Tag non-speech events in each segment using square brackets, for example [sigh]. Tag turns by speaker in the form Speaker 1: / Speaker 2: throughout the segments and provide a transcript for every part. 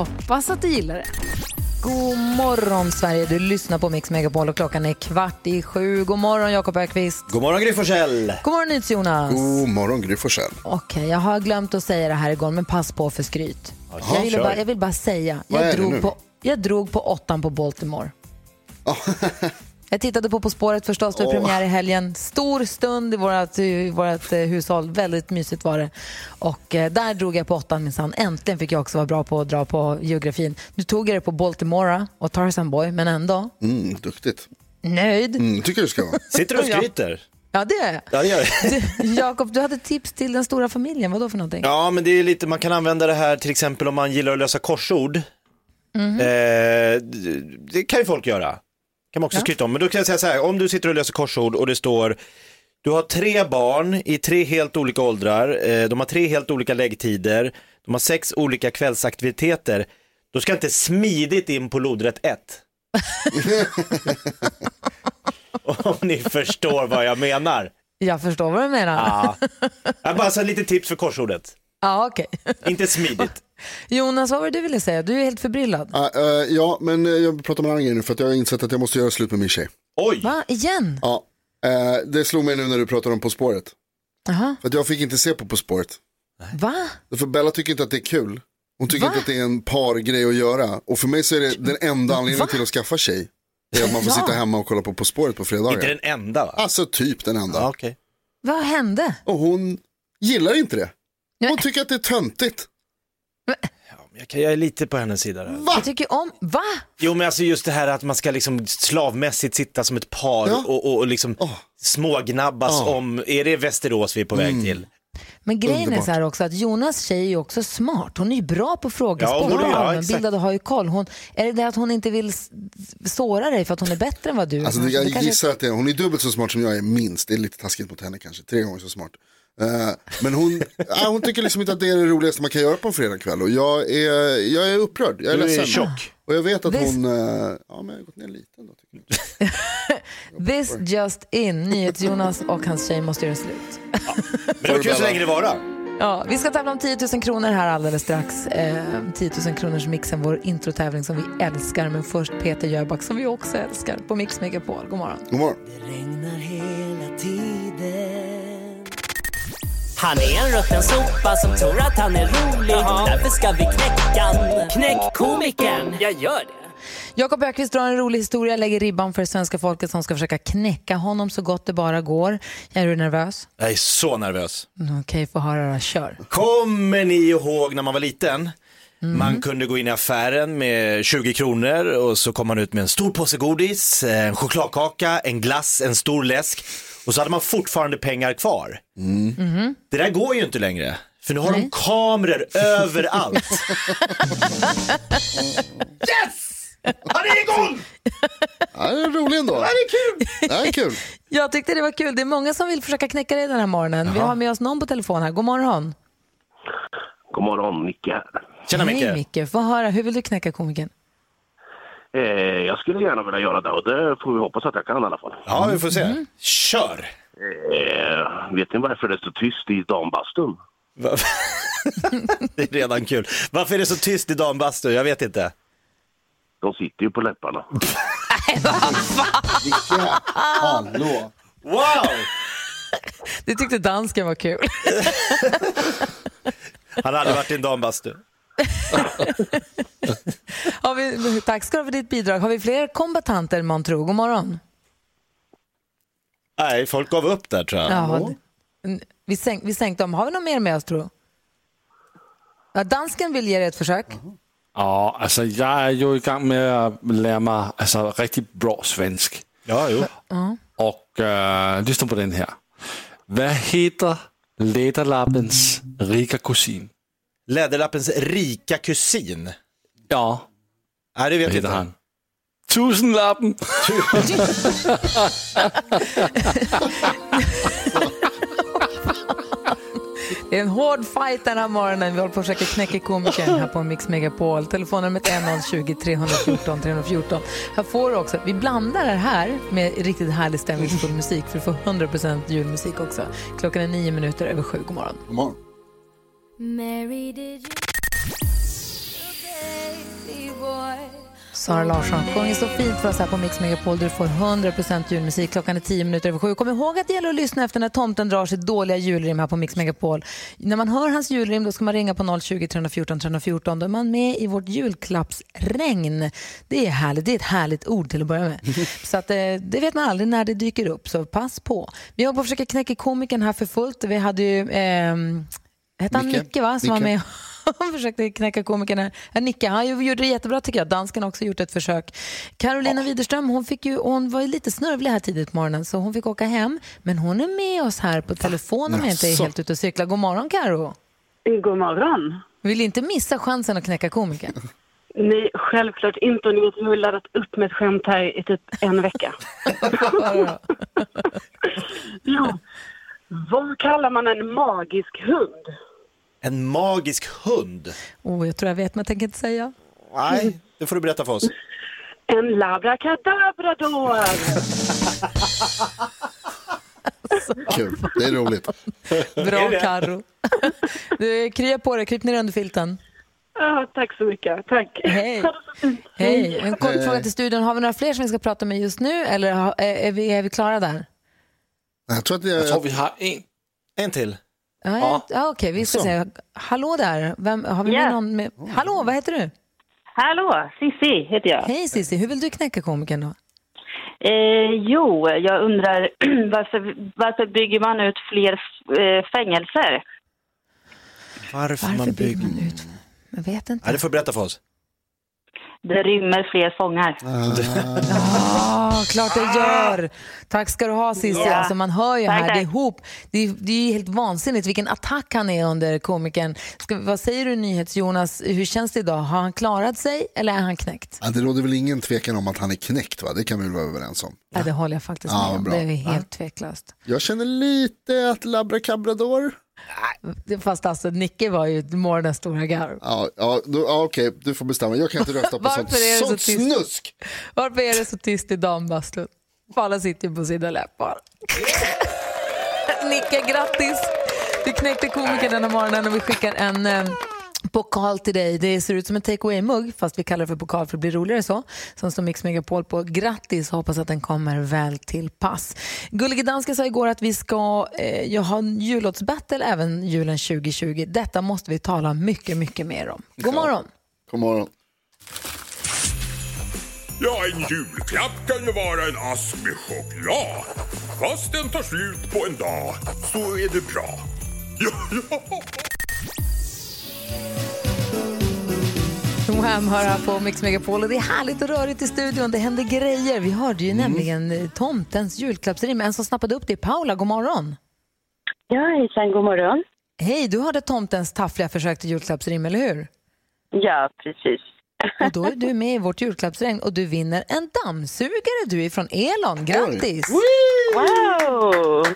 Speaker 1: Hoppas att du gillar det. God morgon Sverige, du lyssnar på Mix Megapol och klockan är kvart i sju. God morgon Jakob Ökvist.
Speaker 2: God morgon Gry Forssell.
Speaker 1: God morgon NyhetsJonas.
Speaker 3: God morgon, Gry Forssell.
Speaker 1: Okej, jag har glömt att säga det här igår, men pass på för skryt. jag, ville
Speaker 2: kör.
Speaker 1: bara, jag vill bara säga,
Speaker 3: Vad är
Speaker 1: jag
Speaker 3: det
Speaker 1: drog,
Speaker 3: nu?
Speaker 1: på, jag drog på åttan på Baltimore. [laughs] jag tittade på På spåret förstås, det var premiär i helgen. Stor stund i vårt, i vårt eh, hushåll, väldigt mysigt var det. Och eh, där drog jag på åttan minsann. Äntligen fick jag också vara bra på att dra på geografin. Nu tog jag det på Baltimora och Tarzan Boy, men ändå
Speaker 3: Mm, duktigt.
Speaker 1: nöjd.
Speaker 3: Mm, tycker du ska vara. [laughs]
Speaker 2: Sitter du och skryter?
Speaker 1: Ja, det är jag.
Speaker 2: Ja, det gör jag. [laughs]
Speaker 1: Du, Jakob, du hade tips till den stora familjen. Vad då för någonting?
Speaker 2: Ja, men det är lite, man kan använda det här till exempel om man gillar att lösa korsord.
Speaker 1: Mhm.
Speaker 2: Eh, det- det kan ju folk göra. Kan man också skryta om. Men då kan jag säga så här, om du sitter och löser korsord och det står du har tre barn i tre helt olika åldrar, eh, de har tre helt olika läggtider, de har sex olika kvällsaktiviteter. Då ska inte smidigt in på lodrätt 1. [laughs] om ni förstår vad jag menar.
Speaker 1: Jag förstår vad du menar.
Speaker 2: Ja. Jag bara så lite tips för korsordet.
Speaker 1: Ja, okej.
Speaker 2: Inte smidigt.
Speaker 1: Jonas, vad var det du ville säga? Du är helt förbryllad.
Speaker 3: Ah, eh, ja, men eh, jag pratar med en annan nu för att jag har insett att jag måste göra slut med min tjej.
Speaker 2: Oj!
Speaker 1: Va? Igen?
Speaker 3: Ja, eh, det slog mig nu när du pratar om På spåret.
Speaker 1: Jaha.
Speaker 3: För att jag fick inte se på På spåret.
Speaker 1: Va?
Speaker 3: För Bella tycker inte att det är kul. Hon tycker
Speaker 1: Va?
Speaker 3: inte att det är en pargrej att göra. Och för mig så är det den enda anledningen
Speaker 1: Va?
Speaker 3: till att skaffa tjej. Det är att man får
Speaker 1: Ja.
Speaker 3: sitta hemma och kolla på På spåret på
Speaker 2: Inte
Speaker 3: fredagar.
Speaker 2: den enda va?
Speaker 3: Alltså typ den enda.
Speaker 2: Ja, okej.
Speaker 1: Vad hände?
Speaker 3: Och hon gillar inte det. Hon tycker att det är töntigt.
Speaker 2: Jag, är lite på hennes sida där.
Speaker 1: Jag tycker om... Va?
Speaker 2: Jo men alltså just det här att man ska liksom slavmässigt sitta som ett par
Speaker 3: Ja.
Speaker 2: och, och, och liksom
Speaker 3: Åh.
Speaker 2: smågnabbas
Speaker 3: Ja.
Speaker 2: om, är det Västerås vi är på väg till?
Speaker 1: Men grejen är
Speaker 3: Underbart.
Speaker 1: så här också att Jonas tjej är ju också smart. Hon är ju bra på frågesport.
Speaker 2: är- ja,
Speaker 1: allmänbildad och har ju koll. Hon, är det det att hon inte vill såra dig för att hon är bättre än vad du är?
Speaker 3: Alltså, jag
Speaker 1: kanske-
Speaker 3: gissar att det, hon är dubbelt så smart som jag är, minst. Det är lite taskigt mot henne kanske, tre gånger så smart. Eh, men hon, ja, hon tycker liksom inte att det är det roligaste man kan göra på en fredagkväll. Och jag är, jag är upprörd, jag är
Speaker 2: Du är
Speaker 3: ledsen.
Speaker 2: tjock.
Speaker 3: Och jag vet att
Speaker 1: This-
Speaker 3: hon, eh, ja men jag har gått ner lite ändå. Tycker jag. [laughs]
Speaker 1: This just in. NyhetsJonas och hans tjej måste göra slut.
Speaker 2: Men det kul så länge det var [laughs]
Speaker 1: Ja, vi ska tävla om 10 000 kronor här alldeles strax. Eh, 10 000 kronors mixen, vår introtävling som vi älskar. Men först Peter Jöback som vi också älskar på Mix Megapol. God morgon.
Speaker 3: God morgon.
Speaker 4: Han är en rutten sopa som tror att han är rolig. Därför ska vi knäcka. Knäck komikern. Jag gör det.
Speaker 1: Jakob Ökvist drar en rolig historia, lägger ribban för svenska folket som ska försöka knäcka honom så gott det bara går. Är du nervös?
Speaker 2: Jag är så nervös.
Speaker 1: Okej, få höra då. Kör.
Speaker 2: Kommer ni ihåg när man var liten? Man kunde gå in i affären med 20 kronor och så kom man ut med en stor påse godis, en chokladkaka, en glass, en stor läsk och så hade man fortfarande pengar kvar. Det där går ju inte längre. För nu har de kameror [laughs] överallt. yes! Han är igång!
Speaker 3: Ja, det är rolig ändå.
Speaker 2: Det är kul!
Speaker 3: Det är kul.
Speaker 1: Jag tyckte det var kul. Det är många som vill försöka knäcka dig den här morgonen. Vi har med oss någon på telefon här. God morgon.
Speaker 5: God morgon, Micke här.
Speaker 2: Tjena
Speaker 1: Hej
Speaker 2: Micke.
Speaker 1: Micke. Få höra, hur vill du knäcka komikern?
Speaker 5: Eh, jag skulle gärna vilja göra det och det får vi hoppas att jag kan i alla fall.
Speaker 2: Ja, vi får se. Kör!
Speaker 5: Eh, vet ni varför det är så tyst i dambastun?
Speaker 2: Va- [laughs] det är redan kul. Varför är det så tyst i dambastu? Jag vet inte.
Speaker 5: De sitter ju på läpparna. [laughs]
Speaker 3: Hallå.
Speaker 2: Wow!
Speaker 1: Du tyckte dansken var kul. [laughs]
Speaker 2: Han hade varit i en dambastu. [laughs]
Speaker 1: Har vi, tack ska du ha för ditt bidrag. Har vi fler kombatanter man tror? God morgon.
Speaker 2: Nej, folk gav upp där tror jag.
Speaker 1: Ja, vi, sänk, vi sänkte dem. Har vi något mer med oss tror? Ja, dansken vill ge dig ett försök.
Speaker 6: Ja, alltså jag är ju i gang med att lära mig alltså, riktigt bra svensk.
Speaker 2: Ja, jo.
Speaker 6: Och äh, lyssna på den här. Vad heter Läderlappens rika kusin?
Speaker 2: Läderlappens rika kusin.
Speaker 6: Ja,
Speaker 2: Nej, det vet
Speaker 6: vad heter
Speaker 2: inte.
Speaker 6: han? Tusenlappen!
Speaker 1: Det är en hård fight den här morgonen. Vi håller på att försöka knäcka komikern här på Mix Megapol. Telefonnumret är 020 314 314. Här får du också, vi blandar det här med riktigt härlig stämningsfull musik för att få 100% julmusik också. Klockan är nio minuter över sju. God morgon.
Speaker 3: God morgon.
Speaker 1: Sara Larsson sjunger så fint för oss här på Mix Megapol du får 100% julmusik. Klockan är 10 minuter över sju. Kom ihåg att det gäller att lyssna efter när tomten drar sitt dåliga julrim här på Mix Megapol. När man hör hans julrim då ska man ringa på 020 314 314. Då är man med i vårt julklappsregn. Det är härligt. Det är ett härligt ord till att börja med. [laughs] Så att, eh, det vet man aldrig när det dyker upp, så pass på. Vi håller på att försöka knäcka komikern här för fullt. Vi hade ju... ehm, Hette han
Speaker 3: Nicke.
Speaker 1: Nicke, va? Som var
Speaker 3: Nicke.
Speaker 1: med Han [laughs] försökte knäcka komikern här. Ja, Nicke, han gjorde det jättebra tycker jag. Dansken har också gjort ett försök. Carolina Widerström, hon, fick ju, hon var ju lite snörvlig här tidigt på morgonen så hon fick åka hem. Men hon är med oss här på telefon om jag inte är
Speaker 3: Jaså.
Speaker 1: helt ute och cyklar. God morgon Karo.
Speaker 7: God morgon.
Speaker 1: Vill inte missa chansen att knäcka komikern. [laughs]
Speaker 7: Nej, självklart inte. Och ni vet, jag har laddat upp med ett skämt här i typ en vecka. [laughs] ja. Vad kallar man en magisk hund?
Speaker 2: En magisk hund.
Speaker 1: Oh, jag tror jag vet men jag tänker inte säga.
Speaker 2: Nej, det får du berätta för oss.
Speaker 7: En labrakadabrador.
Speaker 3: Kul, det är roligt.
Speaker 1: Bra Karo. Du, krya på dig, kryp ner under filten.
Speaker 7: Ja, tack så mycket. Tack.
Speaker 1: Hej. Hej. En kort fråga till studion. Har vi några fler som vi ska prata med just nu eller är, är, vi, är vi klara där?
Speaker 3: Jag tror att
Speaker 6: Jag tror
Speaker 3: jag,
Speaker 6: vi har en.
Speaker 2: En till.
Speaker 1: Ja, ja. ja okej, vi ska
Speaker 3: Så.
Speaker 1: se. Hallå där, Vem, har vi med
Speaker 7: Ja.
Speaker 1: någon med? Hallå, vad heter du?
Speaker 7: Hallå, Sissi heter jag.
Speaker 1: Hej Cissi, hur vill du knäcka komikern då?
Speaker 7: Eh, jo, jag undrar [clears throat] varför, varför bygger man ut fler eh, fängelser?
Speaker 2: Varför,
Speaker 1: Varför
Speaker 2: man
Speaker 1: bygger
Speaker 2: bygger...
Speaker 1: man ut? Jag vet inte.
Speaker 2: Nej, det får du berätta för oss.
Speaker 7: Det rymmer fler fångar. [laughs] [laughs]
Speaker 1: Ja, klart det gör. Tack ska du ha Cissi.
Speaker 7: Ja.
Speaker 1: Alltså, man hör ju
Speaker 7: Tack,
Speaker 1: här, det är
Speaker 7: tack.
Speaker 1: ihop. Det är, det är ju helt vansinnigt vilken attack han är under komikern. Ska, vad säger du NyhetsJonas, hur känns det idag? Har han klarat sig eller är han knäckt?
Speaker 3: ja, det råder väl ingen tvekan om att han är knäckt, va? det kan vi väl vara överens om.
Speaker 1: Ja, det håller jag faktiskt
Speaker 3: Ja,
Speaker 1: med om.
Speaker 3: bra.
Speaker 1: Det är helt tveklöst.
Speaker 3: Jag känner lite att labrakabrador,
Speaker 1: Fast alltså, Nicke var ju morgonens stora garv.
Speaker 3: ja, ja, då, ja okej, du får bestämma. Jag kan inte rösta på [laughs] sånt,
Speaker 1: är det så
Speaker 3: sånt
Speaker 1: tyst?
Speaker 3: snusk.
Speaker 1: Varför är det så tyst i dambastun? Alla sitter ju på sina läppar. [laughs] Nicke, grattis! Du knäckte komikern denna morgonen och vi skickar en eh, pokal till dig. Det ser ut som en take away-mugg, fast vi kallar det för pokal för det blir roligare så. Som står Mix Megapol på. Grattis, hoppas att den kommer väl till pass. Gullige Danska sa igår att vi ska eh, ha en jullåtsbattle även julen 2020. Detta måste vi tala mycket, mycket mer om. God morgon!
Speaker 3: God morgon.
Speaker 8: Ja, en julklapp kan ju vara en ask med choklad. Fast den tar slut på en dag så är det bra. [laughs] Ja, ja.
Speaker 1: Wham hör här på Mix Megapol och det är härligt och rörigt i studion. Det händer grejer. Vi hörde ju nämligen eh, tomtens julklappsrim. En som snappade upp det är Paula. God morgon.
Speaker 7: Ja, hejsan, god morgon.
Speaker 1: Hej, du hörde tomtens taffliga försök till julklappsrim, eller hur?
Speaker 7: Ja, precis.
Speaker 1: Och då är du med i vårt julklappsregn och du vinner en dammsugare. Du är från Elon. Grattis!
Speaker 7: Wow,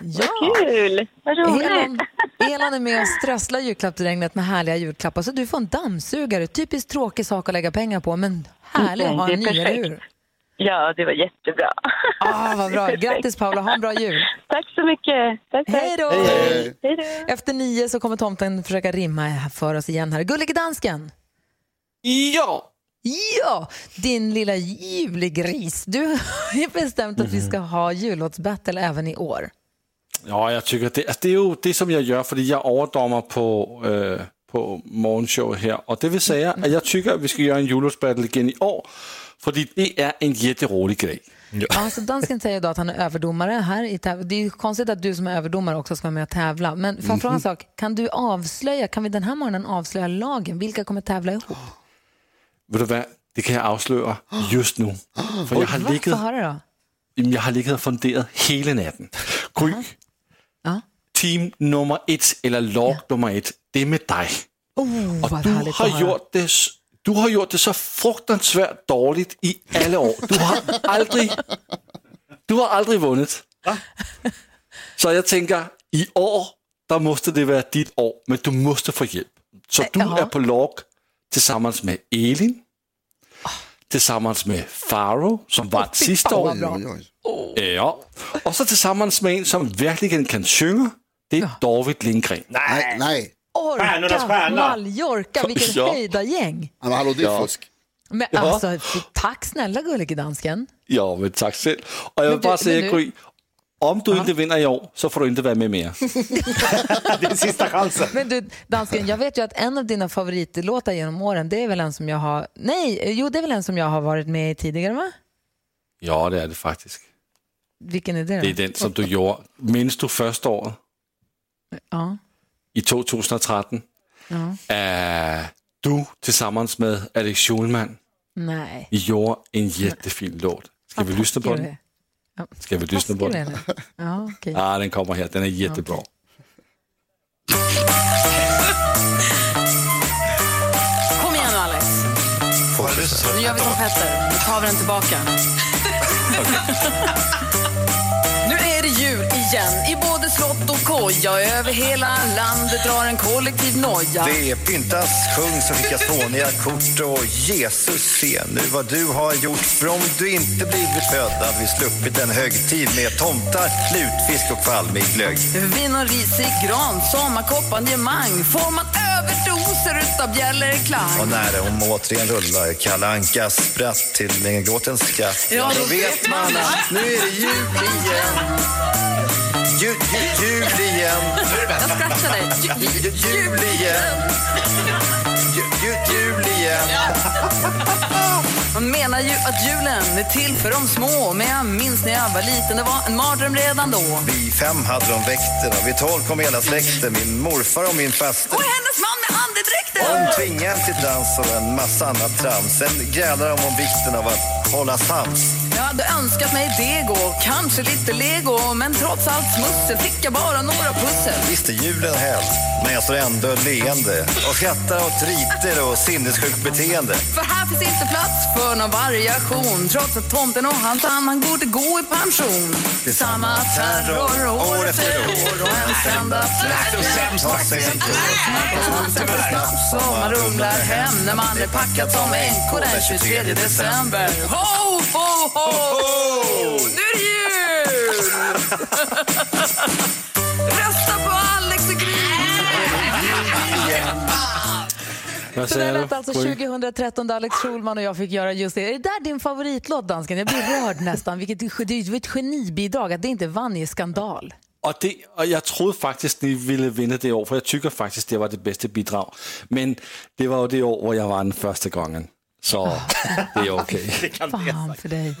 Speaker 1: Ja.
Speaker 7: vad kul! Vad roligt.
Speaker 1: Elon, Elon är med och strösslar julklappsregnet med härliga julklappar. Så du får en dammsugare. Typiskt tråkig sak att lägga pengar på, men härlig att ha en
Speaker 7: det är
Speaker 1: ny, eller hur?
Speaker 7: Ja, det var jättebra.
Speaker 1: Ah, vad bra. [laughs] Grattis Paula, ha en bra jul.
Speaker 7: Tack så mycket. Tack, tack.
Speaker 1: Hej då!
Speaker 7: Hej då.
Speaker 1: Efter nio så kommer tomten försöka rimma för oss igen här. Gullige dansken!
Speaker 6: Ja!
Speaker 1: Ja, din lilla julegris. Du har ju bestämt att vi ska ha jullåtsbattle även i år.
Speaker 6: Ja, jag tycker det, alltså, det är ju det som jag gör för jag överdomar på, äh, på morgonshow här. Och det vill säga att jag tycker att vi ska göra en jullåtsbattle igen i år. För det är en jätterolig grej.
Speaker 1: Ja. Alltså, dansken säger då att han är överdomare här. I täv- det är ju konstigt att du som är överdomare också ska vara med och tävla. Men får jag fråga en sak? Kan du avslöja, kan vi den här morgonen avslöja lagen? Vilka kommer tävla ihop?
Speaker 6: Vet du vad, det kan jag avslöja just nu. För jag har ligget
Speaker 1: höra då.
Speaker 6: Jamen, Jag har ligget och funderat hela natten. Gry, team nummer ett eller lag nummer ett, det är med dig. Och
Speaker 1: vad
Speaker 6: du har, gjort det, du har gjort det så fruktansvärt dåligt i alla år. Du har aldrig, du har aldrig vunnit. Så jag tänker, i år, där måste det vara ditt år, men du måste få hjälp. Så du
Speaker 1: jaha.
Speaker 6: är på lag tillsammans med Elin, tillsammans med Faro som vann sista
Speaker 1: fan,
Speaker 6: år.
Speaker 1: vad bra.
Speaker 3: Oj, oj.
Speaker 6: Ja. Och så tillsammans med en som verkligen kan sjunga, det är David Lindgren.
Speaker 3: Nej, nej.
Speaker 2: Stjärnornas
Speaker 1: Orka,
Speaker 2: stjärna.
Speaker 1: Mallorca, vilket
Speaker 6: Ja.
Speaker 1: höjda gäng.
Speaker 3: Men hallå, det är fusk.
Speaker 1: Men
Speaker 6: Ja.
Speaker 1: alltså, tack snälla gullige dansken.
Speaker 6: Ja, men tack själv. Och jag vill bara säga, Gry, om du inte vinner i år så får du inte vara med mer. [laughs]
Speaker 2: Det är sista chansen.
Speaker 1: Men du, dansken, jag vet ju att en av dina favoritlåtar genom åren, det är väl en som jag har... Nej, jo, det är väl en som jag har varit med i tidigare, va?
Speaker 6: Ja, det är det faktiskt.
Speaker 1: Vilken är det då?
Speaker 6: Det är den som du gjorde. Minns du första året
Speaker 1: Ja.
Speaker 6: i 2013?
Speaker 1: ja.
Speaker 6: Äh, du tillsammans med Alex Schulman
Speaker 1: Nej.
Speaker 6: I gjorde en jättefin låt. Ska vi lyssna på den? Ska vi lyssna på den?
Speaker 1: Ja, okej.
Speaker 6: Ja, den kommer här. Den är jättebra.
Speaker 9: Kom igen nu Alex. Nu gör vi som Petter. Nu tar vi den tillbaka. Jul igen i både slott och koja. Över hela landet drar en kollektiv noja.
Speaker 10: Det pyntas, sjungs och skickas fåniga kort och Jesus se nu vad du har gjort. För om du inte blivit född hade vi sluppit en högtid med tomtar, lutfisk och kvalmig glögg.
Speaker 9: Vin och risig gran, sommarkompanjemang format överdoser utav bjällerklang.
Speaker 10: Och när de återigen rullar Kalle Ankas spratt till en gråtens skratt
Speaker 9: Ja, då vet man att
Speaker 10: nu är det jul igen. Jul, jul, igen.
Speaker 9: Jag scratchar dig. Ju- ju-
Speaker 10: Jul, igen. Jul, igen.
Speaker 9: Man menar ju att julen är till för de små Men jag minns när jag var liten, det var en mardröm redan då
Speaker 10: Vid fem hade de väkterna, vid tolv kom hela släkten. Min morfar och min faster.
Speaker 9: Och hennes man med andedräkten!
Speaker 10: De tvingade till dans och en massa annat trams. Sen grälade de om vikten av att hålla sams.
Speaker 9: Hade önskat mig dego, kanske lite lego Men trots allt smussel fick jag bara några pussel.
Speaker 10: Visst är julen häll, men jag står ändå leende och skrattar åt riter och sinnessjukt beteende.
Speaker 9: För här finns inte plats för någon variation Trots att tomten och hans han, han borde gå i pension. Det är samma terror år efter år och en enda Så man rumlar hem när man är packad som änko den 23 december. Ho, ho, ho! Nu är det jul! [laughs] Rösta på Alex och Gry!
Speaker 6: Vad
Speaker 1: Så där
Speaker 6: säger
Speaker 1: lät alltså
Speaker 6: Gry?
Speaker 1: 2013 där Alex Schulman och jag fick göra just det. Är det där din favoritlåt, dansken? Jag blir rörd nästan. Vilket, det var ett genibidrag att det inte vann i skandal.
Speaker 6: Och, det, och jag trodde faktiskt ni ville vinna det år, för jag tycker faktiskt det var det bästa bidrag. Men det var ju det år jag vann första gången. Så det är okej. [laughs]
Speaker 1: Fan för dig.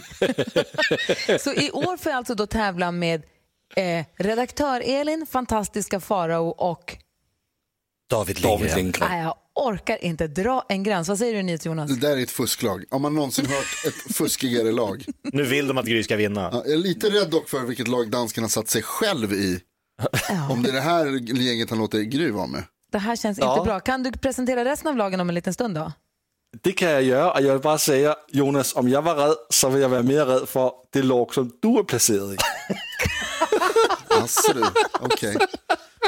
Speaker 1: [laughs] Så i år får jag alltså då tävla med eh, redaktör Elin, fantastiska Farao och...
Speaker 2: David
Speaker 6: David
Speaker 2: Lindgren.
Speaker 1: Nej, jag orkar inte dra en gräns. Vad säger du Nils Jonas?
Speaker 3: Det där är ett fusklag. Har man någonsin hört ett fuskigare lag?
Speaker 2: Nu vill de att Gry ska vinna.
Speaker 3: Ja, jag är lite rädd dock för vilket lag dansken har satt sig själv i. Om det är det här gänget han låter Gry vara med.
Speaker 1: Det här känns
Speaker 6: Ja.
Speaker 1: inte bra. Kan du presentera resten av lagen om en liten stund då?
Speaker 6: Det kan jag göra, och jag vill bara säga, Jonas, om jag var rädd så vill jag vara mer rädd för det lag som du är placerad i.
Speaker 3: Alltså du, okej.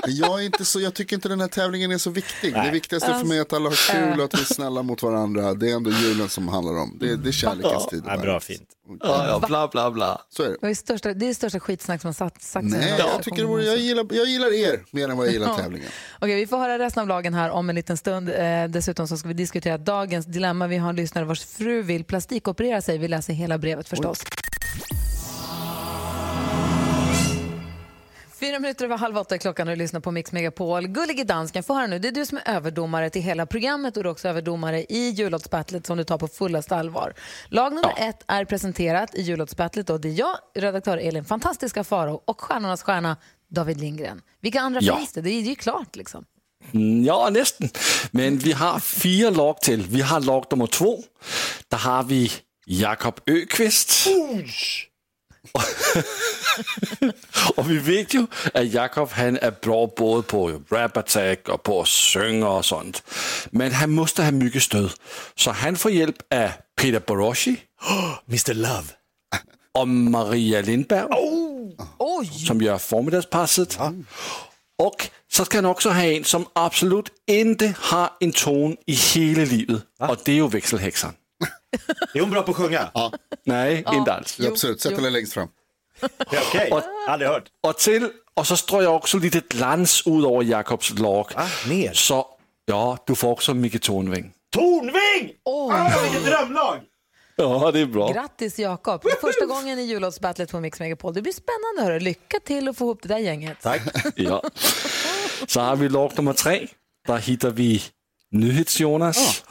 Speaker 3: Jag, är inte så, jag tycker inte den här tävlingen är så viktig. Det viktigaste för mig är att alla har kul och att vi är snälla mot varandra. Det är ändå julen som handlar om. Det, det är kärlekens tid.
Speaker 2: Ja, bra, fint.
Speaker 6: Ja, ja, bla bla bla.
Speaker 3: Så är det.
Speaker 1: Det är största, det är största skitsnack som har sagt, den
Speaker 3: Nej,
Speaker 1: här
Speaker 3: jag, tycker det vore, jag, gillar, jag gillar er mer än vad jag gillar tävlingen.
Speaker 1: Okej, vi får höra resten av lagen här om en liten stund. Eh, dessutom så ska vi diskutera dagens dilemma. Vi har en lyssnare vars fru vill plastikoperera sig. Vi läser hela brevet förstås. Fyra minuter över halv åtta är klockan och du lyssnar på Mix Megapol. Gullige dansken, få höra nu. Det är du som är överdomare till hela programmet och du är också överdomare i jullåtsbattlet som du tar på fullaste allvar. Lag nummer ett är presenterat i jullåtsbattlet och det är jag, redaktör Elin, fantastiska Faro och stjärnornas stjärna David Lindgren. Vilka andra
Speaker 6: Ja.
Speaker 1: finns det? Det är ju klart liksom.
Speaker 6: Mm, Ja, nästan. Men vi har fyra lag till. Vi har lag nummer två. Där har vi Jakob Öqvist. [laughs] och vi vet ju att Jakob han är bra både på rap attack och på att sjunga och sånt. Men han måste ha mycket stöd. Så han får hjälp av Peter Boroschi. [gasps]
Speaker 2: Mr Love.
Speaker 6: Och Maria Lindberg.
Speaker 1: Oj!
Speaker 6: Som gör förmiddagspasset. Och så ska han också ha en som absolut inte har en ton i hela livet. Och det är ju växelhäxan. [laughs]
Speaker 2: Är hon bra på att sjunga?
Speaker 3: Ja,
Speaker 6: Nej, inte alls.
Speaker 3: absolut. Sätt henne längst fram. [laughs]
Speaker 2: Okej, aldrig hört.
Speaker 6: Och, till, och så strör jag också lite glans ut över Jakobs lag.
Speaker 2: Ah, ner.
Speaker 6: Så ja, du får också mycket tonving.
Speaker 2: Tornving!
Speaker 1: Oj.
Speaker 2: Ah, vilket drömlag!
Speaker 6: Ja, det är bra.
Speaker 1: Grattis Jakob! Det är Första [laughs] gången i jullåtsbattlet på Mix Megapol. Det blir spännande. Hörru. Lycka till att få ihop det där gänget.
Speaker 2: Tack.
Speaker 6: Ja. Så har vi lag nummer tre. Där hittar vi Nyhets-Jonas.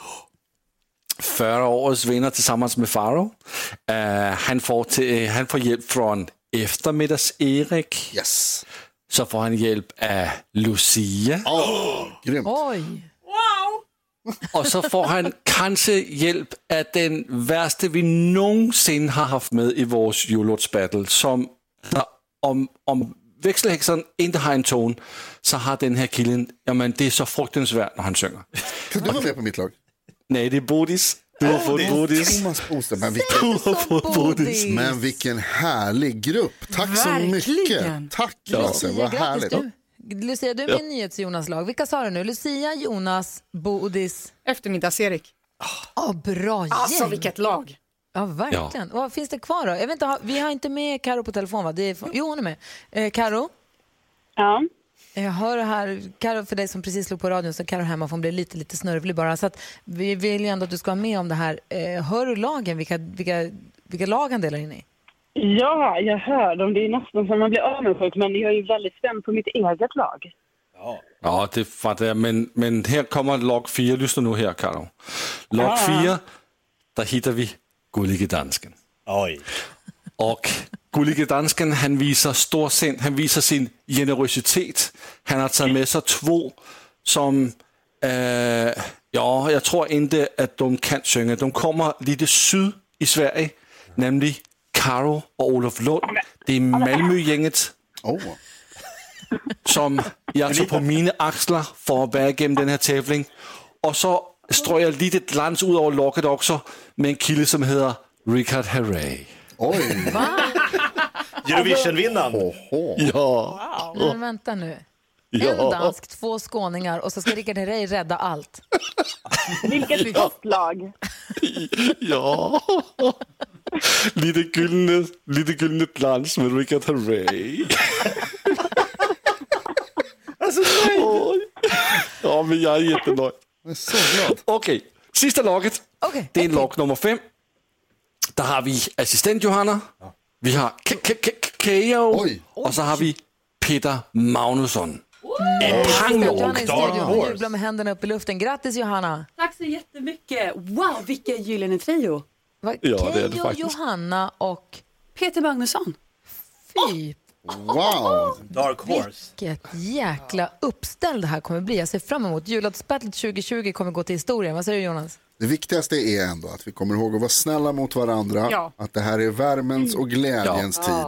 Speaker 6: Förra årets vinnare tillsammans med Faro. Uh, han, får till, han får hjälp från Eftermiddags-Erik.
Speaker 3: Yes.
Speaker 6: Så får han hjälp av Lucia.
Speaker 3: Oh, grymt.
Speaker 1: Oj!
Speaker 6: Och så får han kanske hjälp av den värsta vi någonsin har haft med i vår jullåtsbattle. Som om, om växelhäxan inte har en ton så har den här killen, jamen det är så fruktansvärt när han sjunger.
Speaker 3: Kan du vara med på mitt lag?
Speaker 6: Nej, det är Bodis. Du har fått Bodis.
Speaker 3: Thomas Boström, men vilken,
Speaker 6: Bodis.
Speaker 3: men vilken härlig grupp. Tack så
Speaker 9: Verkligen.
Speaker 3: mycket. Tack
Speaker 6: Ja.
Speaker 3: Lasse, vad härligt.
Speaker 1: du. Lucia, du är med i NyhetsJonas lag. Vilka sa du nu? Lucia, Jonas, Bodis.
Speaker 9: Eftermiddags-Erik.
Speaker 1: Ja, bra gäng.
Speaker 9: Alltså vilket lag.
Speaker 1: Ja, verkligen. Vad finns det kvar då? Jag vet inte, vi har inte med Karo på telefon va? Det är, jo, hon är med. Eh, Karo?
Speaker 7: Ja.
Speaker 1: Jag hör här, Karo, för dig som precis slog på radion så Karo hemma får bli lite, lite snörvlig bara. Så att vi vill ju ändå att du ska vara med om det här. Eh, hör du lagen, vilka, vilka, vilka lag han delar in i?
Speaker 7: ja, jag hör dem. Det är nästan som man blir avundsjuk, men jag är ju väldigt spänd på mitt eget lag.
Speaker 6: Ja, det fattar jag. Men, men här kommer lag 4. Lyssna nu här, Karo. Lag
Speaker 7: Ja.
Speaker 6: 4, där hittar vi Gullige Dansken.
Speaker 2: Oj.
Speaker 6: Och Gullige Dansken, han visar storsind, han visar sin generositet. Han har tagit med sig två som, eh, ja, jag tror inte att de kan sjunga. De kommer lite syd i Sverige, nämligen Karo och Olof Lund. Det är Malmögänget
Speaker 3: Oh.
Speaker 6: som jag tog på mina axlar för att bära igenom den här tävling. Och så strör jag lite glans ut över locket också med en kille som heter Richard Herrey.
Speaker 3: Oj.
Speaker 2: Eurovision-vinnaren.
Speaker 6: Ja.
Speaker 1: Men vänta nu. En
Speaker 6: Ja.
Speaker 1: dansk, två skåningar och så ska Rickard Herrey rädda allt. [laughs]
Speaker 7: Vilket topplag.
Speaker 6: Ja. lite gyllene, lite gyllene glans med Richard Herrey.
Speaker 2: Alltså,
Speaker 6: Oj. Ja, men jag är jättenöjd.
Speaker 3: Jag är så glad.
Speaker 6: Okej, sista laget.
Speaker 1: Okej,
Speaker 6: Det är lag nummer fem. Där har vi assistent Johanna. Vi har K- K- K- Keyyo.
Speaker 3: Oj.
Speaker 6: Och så har vi Peter Magnusson. En pang med
Speaker 1: Johanna jublar händerna upp i luften. Grattis Johanna!
Speaker 9: Tack så jättemycket. Wow, vilken gyllene trio.
Speaker 1: Va-
Speaker 6: Ja, det är det faktiskt.
Speaker 1: Johanna och...
Speaker 9: Peter Magnusson.
Speaker 1: Fy,
Speaker 3: Wow.
Speaker 2: Dark Horse.
Speaker 1: vilket jäkla uppställ det här kommer bli. Jag ser fram emot. Jullåtsbattlet 2020 kommer gå till historien. Vad säger du Jonas?
Speaker 3: Det viktigaste är ändå att vi kommer ihåg att vara snälla mot varandra.
Speaker 9: Ja.
Speaker 3: Att det här är värmens och glädjens tid.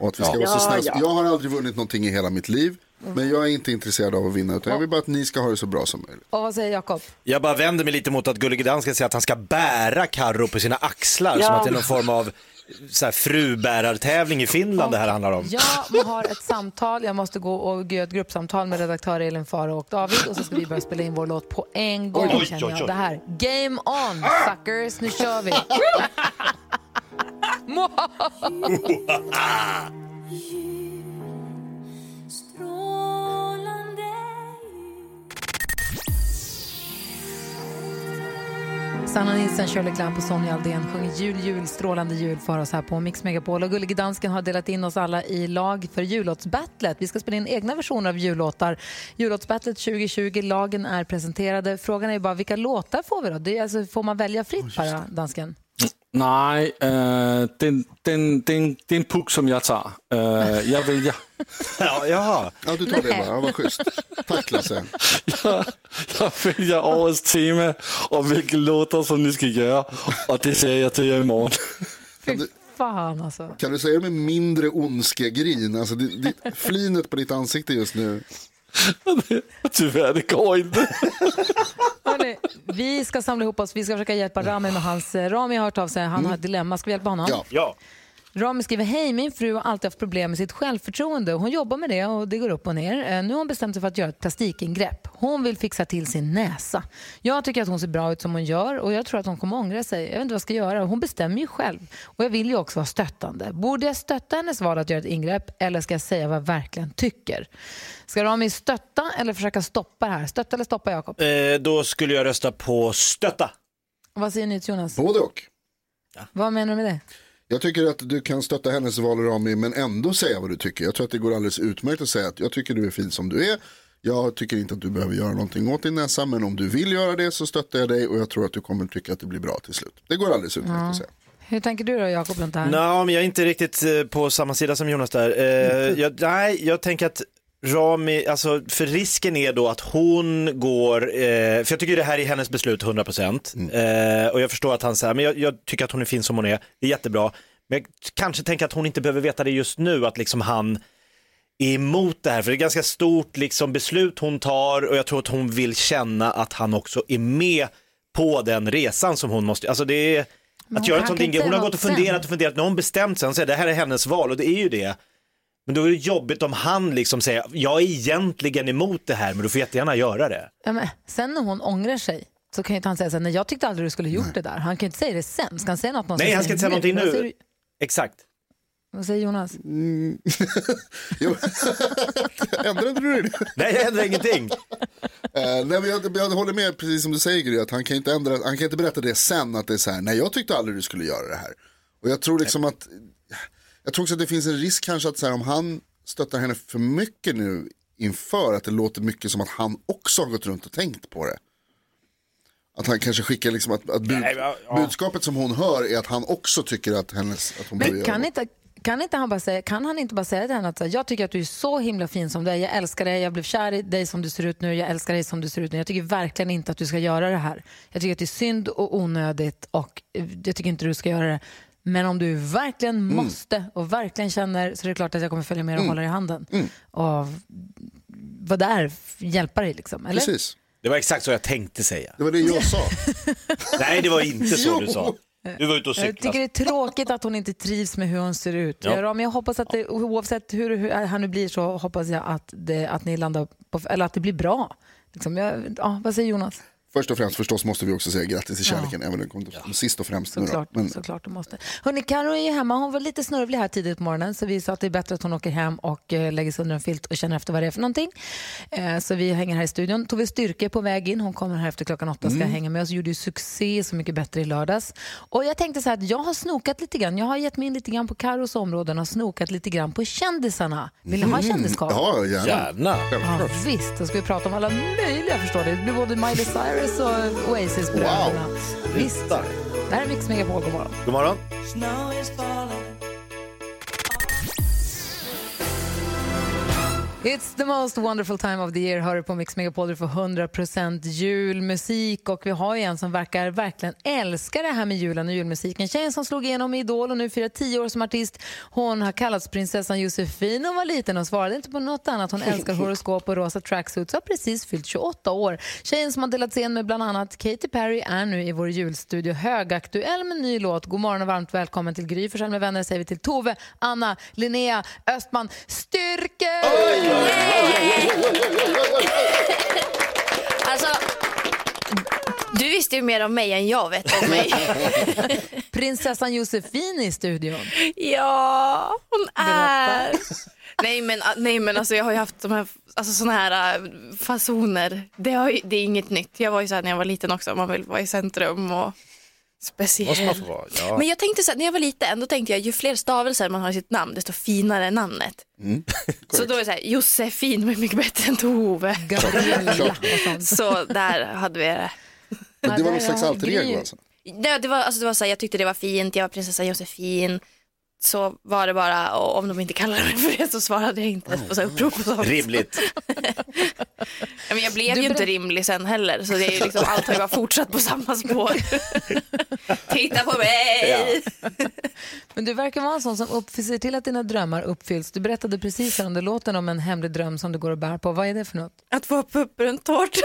Speaker 3: Och att vi ska vara så
Speaker 7: Ja,
Speaker 3: snälla.
Speaker 7: ja.
Speaker 3: Jag har aldrig vunnit någonting i hela mitt liv. Men jag är inte intresserad av att vinna. Utan jag vill bara att ni ska ha det så bra som möjligt.
Speaker 1: Och vad säger Jakob?
Speaker 2: Jag bara vänder mig lite mot att Gullige Dansken säger att han ska bära Karro på sina axlar. Som att det är någon form av så här, frubärartävling i Finland det här handlar om.
Speaker 1: Jag har ett samtal. Jag måste gå och göra ett gruppsamtal med redaktör Elin Faro och David och så ska vi börja spela in vår låt på en gång.
Speaker 2: Oj, oj,
Speaker 1: känner
Speaker 2: oj,
Speaker 1: jag.
Speaker 2: oj.
Speaker 1: Det här. Game on suckers, nu kör vi! [laughs] [laughs] [laughs] Sanna Nilsson, Shirley Clamp och Sonja Aldén sjunger jul, jul, strålande jul för oss här på Mix Megapol. Och Gullige Dansken har delat in oss alla i lag för jullåtsbattlet. Vi ska spela in egna versioner av jullåtar. Jullåtsbattlet 2020, lagen är presenterade. Frågan är bara vilka låtar får vi då? Det är alltså, får man välja fritt bara, dansken?
Speaker 6: Nej, äh, den, den, den, det är en puck som jag tar. Äh, jag väljer. [laughs]
Speaker 2: Ja, jaha.
Speaker 3: Ja, du tar det bara. Ja, vad schysst. Tack Lasse.
Speaker 6: Jag, jag väljer årets tema och vilka låtar som ni ska göra. Och det säger jag till er imorgon.
Speaker 3: Du,
Speaker 1: fan alltså.
Speaker 3: Kan du säga det med mindre ondskegrin? Alltså, flinet på ditt ansikte just nu.
Speaker 6: Tyvärr, det går inte.
Speaker 1: Hörrni, vi ska samla ihop oss, vi ska försöka hjälpa Rami med hans... eh, Rami har hört av sig, han har ett dilemma. Ska vi hjälpa honom?
Speaker 3: Ja.
Speaker 2: Ja.
Speaker 1: Rami skriver, hej min fru har alltid haft problem med sitt självförtroende. Hon jobbar med det och det går upp och ner. Eh, Nu har hon bestämt sig för att göra ett plastikingrepp. Hon vill fixa till sin näsa. Jag tycker att hon ser bra ut som hon gör och jag tror att hon kommer ångra sig. Jag vet inte vad jag ska göra. Hon bestämmer ju själv. Och jag vill ju också vara stöttande. Borde jag stötta hennes val att göra ett ingrepp eller ska jag säga vad jag verkligen tycker? Ska Rami stötta eller försöka stoppa det här? Stötta eller stoppa Jakob?
Speaker 2: Eh, då skulle jag rösta på stötta.
Speaker 1: Vad säger ni till Jonas?
Speaker 3: Både och.
Speaker 1: Vad menar du med det?
Speaker 3: Jag tycker att du kan stötta hennes val Rami men ändå säga vad du tycker. Jag tror att det går alldeles utmärkt att säga att jag tycker du är fin som du är. Jag tycker inte att du behöver göra någonting åt din näsa men om du vill göra det så stöttar jag dig och jag tror att du kommer tycka att det blir bra till slut. Det går alldeles utmärkt
Speaker 1: Ja.
Speaker 3: att säga.
Speaker 1: Hur tänker du då Jakob runt det här?
Speaker 2: Nej, men jag är inte riktigt eh, på samma sida som Jonas där. Eh, jag, nej, jag tänker att Rami, alltså för risken är då att hon går, eh, för jag tycker det här är hennes beslut 100% eh, och jag förstår att han säger, men jag, jag tycker att hon är fin som hon är, det är jättebra. Men jag kanske tänker att hon inte behöver veta det just nu, att liksom han är emot det här, för det är ganska stort liksom, beslut hon tar och jag tror att hon vill känna att han också är med på den resan som hon måste, alltså det är att
Speaker 1: hon
Speaker 2: göra ett sånt ingrepp, hon har gått och funderat och funderat, nu har hon bestämt sig, hon säger det här är hennes val och det är ju det. Men då är det jobbigt om han liksom säger, jag är egentligen emot det här men du får jättegärna göra det.
Speaker 1: Ja, men, sen när hon ångrar sig så kan ju inte han säga så här, nej jag tyckte aldrig du skulle gjort det där. Han kan ju inte säga det sen. Ska han säga något?
Speaker 2: Nej han ska inte säga någonting
Speaker 1: Vad säger,
Speaker 2: nu. Exakt.
Speaker 1: vad säger Jonas? [laughs] [laughs]
Speaker 3: Ändrade du det?
Speaker 2: Nej jag ändrar ingenting.
Speaker 3: Eh, nej, men jag, jag håller med precis som du säger Gry, att han kan, inte ändra, han kan inte berätta det sen att det är så här, nej jag tyckte aldrig du skulle göra det här. Och jag tror liksom att, jag tror också att det finns en risk kanske att så här, om han stöttar henne för mycket nu inför att det låter mycket som att han också har gått runt och tänkt på det. Att han kanske skickar liksom att, att bud,
Speaker 2: Nej, ja.
Speaker 3: budskapet som hon hör är att han också tycker att, hennes, att hon
Speaker 1: Men
Speaker 3: göra
Speaker 1: kan
Speaker 3: det.
Speaker 1: inte, kan, inte han bara säga, kan han inte bara säga till henne att jag tycker att du är så himla fin som du är, jag älskar dig, jag blev kär i dig som du ser ut nu, jag älskar dig som du ser ut nu. Jag tycker verkligen inte att du ska göra det här. Jag tycker att det är synd och onödigt och eh, jag tycker inte du ska göra det. Men om du verkligen
Speaker 3: Mm.
Speaker 1: måste och verkligen känner så är det klart att jag kommer följa med och
Speaker 3: Mm.
Speaker 1: hålla dig i handen.
Speaker 3: Mm.
Speaker 1: Och vara där, hjälpa dig liksom. Eller?
Speaker 3: Precis.
Speaker 2: Det var exakt så jag tänkte säga.
Speaker 3: Det var det jag sa. [laughs]
Speaker 2: Nej det var inte så du sa. Du var ute och
Speaker 1: Jag
Speaker 2: cyklade.
Speaker 1: tycker det är tråkigt att hon inte trivs med hur hon ser ut.
Speaker 2: Ja.
Speaker 1: Ja. Men jag hoppas att det, oavsett hur, hur han nu blir så hoppas jag att, det, att ni landar på, eller att det blir bra. Liksom, jag, ja, vad säger Jonas?
Speaker 3: Först och främst förstås måste vi också säga grattis till kärleken, även om det kom sist och främst.
Speaker 1: Såklart,
Speaker 3: Men
Speaker 1: såklart du måste. Hörrni, Karo är ju hemma. Hon var lite snörvlig här tidigt på morgonen så vi sa att det är bättre att hon åker hem och eh, lägger sig under en filt och känner efter vad det är för någonting. Eh, så vi hänger här i studion. Tove Styrke på väg in. Hon kommer här efter klockan åtta ska
Speaker 3: Mm.
Speaker 1: hänga med oss. Gjorde ju succé Så mycket bättre i lördags. Och jag tänkte så här att jag har snokat lite grann. Jag har gett mig in lite grann på Karos områden och snokat lite grann på kändisarna. Vill ni ha
Speaker 3: Mm.
Speaker 1: kändiskoll?
Speaker 3: Ja, gärna.
Speaker 2: Gärna.
Speaker 1: Ja, visst, då ska vi prata om alla möjliga förstår du. Det blir både Miley Cyrus och Oasis-bröderna. Visst. Det här är Mix Megapol, god morgon.
Speaker 2: God morgon.
Speaker 1: It's the most wonderful time of the year, hör du på Mix Megapol. Du får 100% julmusik och vi har ju en som verkar verkligen älska det här med julen och julmusiken. Tjejen som slog igenom i Idol och nu firar 10 år som artist. Hon har kallats prinsessan Josefin hon var liten och svarade inte på något annat. Hon älskar [laughs] horoskop och rosa tracksuits och har precis fyllt 28 år. Tjejen som har delat scen med bland annat Katy Perry är nu i vår julstudio högaktuell med en ny låt. God morgon och varmt välkommen till Gry Forssell med vänner säger vi till Tove, Anna, Linnea, Östman, Styrke!
Speaker 11: Alltså, du visste ju mer om mig än jag vet om mig. [laughs]
Speaker 1: Prinsessan Josefin i studion.
Speaker 11: ja, hon är... Nej men, nej men alltså jag har ju haft de här, alltså såna här äh, fasoner. Det, har det är inget nytt. Jag var ju så här när jag var liten också, man vill vara i centrum och speciell.
Speaker 2: Ja.
Speaker 11: Men jag tänkte så här, när jag var liten, då tänkte jag ju fler stavelser man har i sitt namn, desto finare namnet. [laughs] Så då är det så här, Josefin var mycket bättre än Tove. så där hade vi det.
Speaker 3: det var någon slags alter ego alltså.
Speaker 11: Nej, det var, alltså det var så här, jag tyckte det var fint, jag var prinsessan Josefin. Så var det bara, och om de inte kallade mig för det så svarade jag inte på så här upprop och sånt.
Speaker 2: Rimligt. [laughs]
Speaker 11: Ja, men jag blev
Speaker 1: Du
Speaker 11: ju
Speaker 1: ber-
Speaker 11: inte rimlig sen heller, så det är ju liksom, allt har ju bara fortsatt på samma spår. [laughs] Titta på mig! [laughs]
Speaker 1: Men du verkar vara en sån som upp, ser till att dina drömmar uppfylls. Du berättade precis här under låten om en hemlig dröm som du går och bär på. Vad är det för något?
Speaker 11: Att få upp en tårta.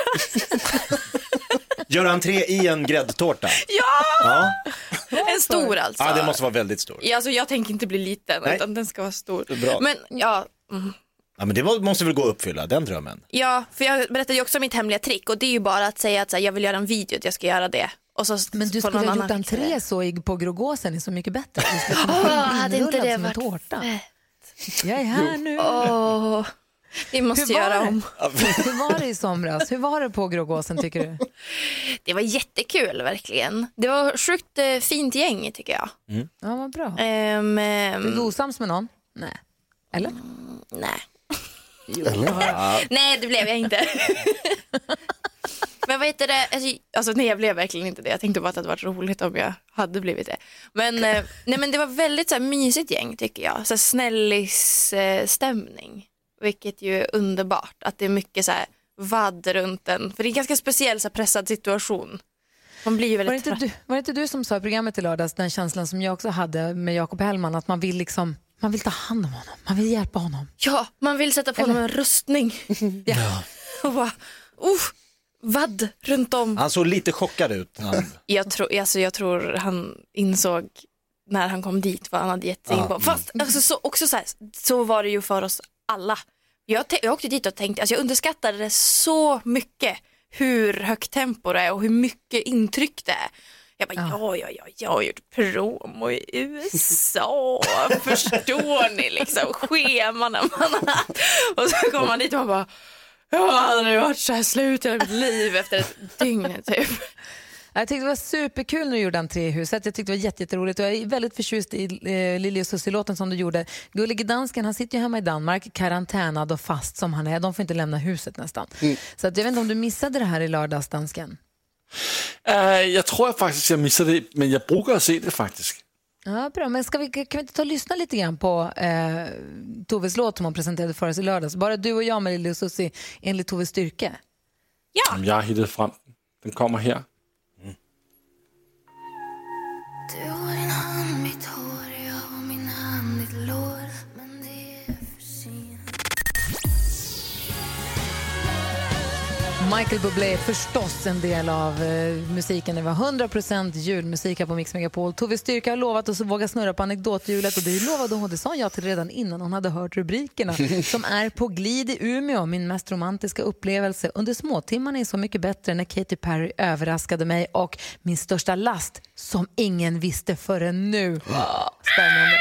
Speaker 2: Gör entré i en gräddtårta.
Speaker 11: Ja!
Speaker 2: Ja.
Speaker 11: En stor alltså.
Speaker 2: ja, det måste vara väldigt stort.
Speaker 11: Ja, alltså, jag tänker inte bli liten,
Speaker 2: Nej.
Speaker 11: utan den ska vara stor.
Speaker 2: Bra.
Speaker 11: Men ja, mm.
Speaker 2: Ja, men det må- måste väl gå att uppfylla, den drömmen.
Speaker 11: ja, för jag berättade ju också mitt hemliga trick och det är ju bara att säga att så här, jag vill göra en video, att jag ska göra det. Och så
Speaker 1: Men du skulle ha gjort entré så på Grågåsen är så mycket bättre. Du skulle kunna
Speaker 11: hade inte
Speaker 1: inrullad
Speaker 11: det
Speaker 1: som en
Speaker 11: varit
Speaker 1: tårta. Jag är här nu.
Speaker 11: Åh, vi måste göra
Speaker 1: det?
Speaker 11: om. [laughs]
Speaker 1: Hur var det i somras? Hur var det på Grågåsen tycker du?
Speaker 11: Det var jättekul verkligen. Det var sjukt eh, fint gäng tycker jag.
Speaker 1: Ja, vad bra.
Speaker 11: Um,
Speaker 1: Är du osams med någon? Nej. Eller?
Speaker 11: Nej.
Speaker 1: Eller?
Speaker 11: Nej, det blev jag inte. [laughs] Men vad heter det, alltså, alltså nej jag blev verkligen inte det. Jag tänkte bara att det hade varit roligt om jag hade blivit det. Men, eh, nej, men det var väldigt så här, mysigt gäng tycker jag. Så här, snällis eh, stämning. Vilket ju är underbart. Att det är mycket så här vadd runt en. För det är en ganska speciell så här, pressad situation. Man blir ju
Speaker 1: Var det,
Speaker 11: väldigt
Speaker 1: inte
Speaker 11: trött.
Speaker 1: du, var det inte du som sa i programmet i lördags, den känslan som jag också hade med Jakob Hellman, att man vill liksom man vill ta hand om honom, man vill hjälpa honom.
Speaker 11: Ja, man vill sätta på honom en rustning. [laughs]
Speaker 1: ja. [laughs]
Speaker 11: Och bara, uh, vadd runt om.
Speaker 2: Han såg lite chockad ut. Han... [laughs]
Speaker 11: Jag, tror, alltså, jag tror han insåg när han kom dit vad han hade gett sig in på. Fast alltså, så, också så, här, så var det ju för oss alla. Jag, jag åkte dit och tänkte, alltså, jag underskattade det så mycket hur högt tempo det är och hur mycket intryck det är. Jag bara, ja, ja, ja, jag har gjort promo i USA, [laughs] förstår ni liksom scheman man har. Och så kommer man dit och man bara, jag har aldrig varit så här slut i mitt liv efter ett dygn typ.
Speaker 1: Jag tyckte det var superkul när du gjorde entré i huset. Jag tyckte det var jätte- jätteroligt och jag är väldigt förtjust i eh, Lili och Susie-låten som du gjorde. Gullige dansken, han sitter ju hemma i Danmark, karantänad och fast som han är. De får inte lämna huset nästan. Så att jag vet inte om du missade det här i lördags, dansken?
Speaker 6: Uh, jag tror jag faktiskt jag missade det, men jag brukar se det faktiskt.
Speaker 1: Ja, bra. Men ska vi, kan vi inte ta och lyssna lite grann på eh, Toves låt som hon presenterade för oss i lördags? Bara du och jag med Lili och Susie enligt Toves styrke.
Speaker 6: Om jag har hittat fram den. Den kommer här.
Speaker 12: Du
Speaker 1: Michael Bublé är förstås en del av eh, musiken. Det var 100% julmusik här på Mix Megapol. Tove Styrka har lovat oss att våga snurra på anekdothjulet och det lovade hon, det sa hon ja till redan innan hon hade hört rubrikerna. [laughs] Som är på glid i Umeå, min mest romantiska upplevelse. Under småtimmarna är Så mycket bättre när Katy Perry överraskade mig och min största last som ingen visste förrän nu. Spännande.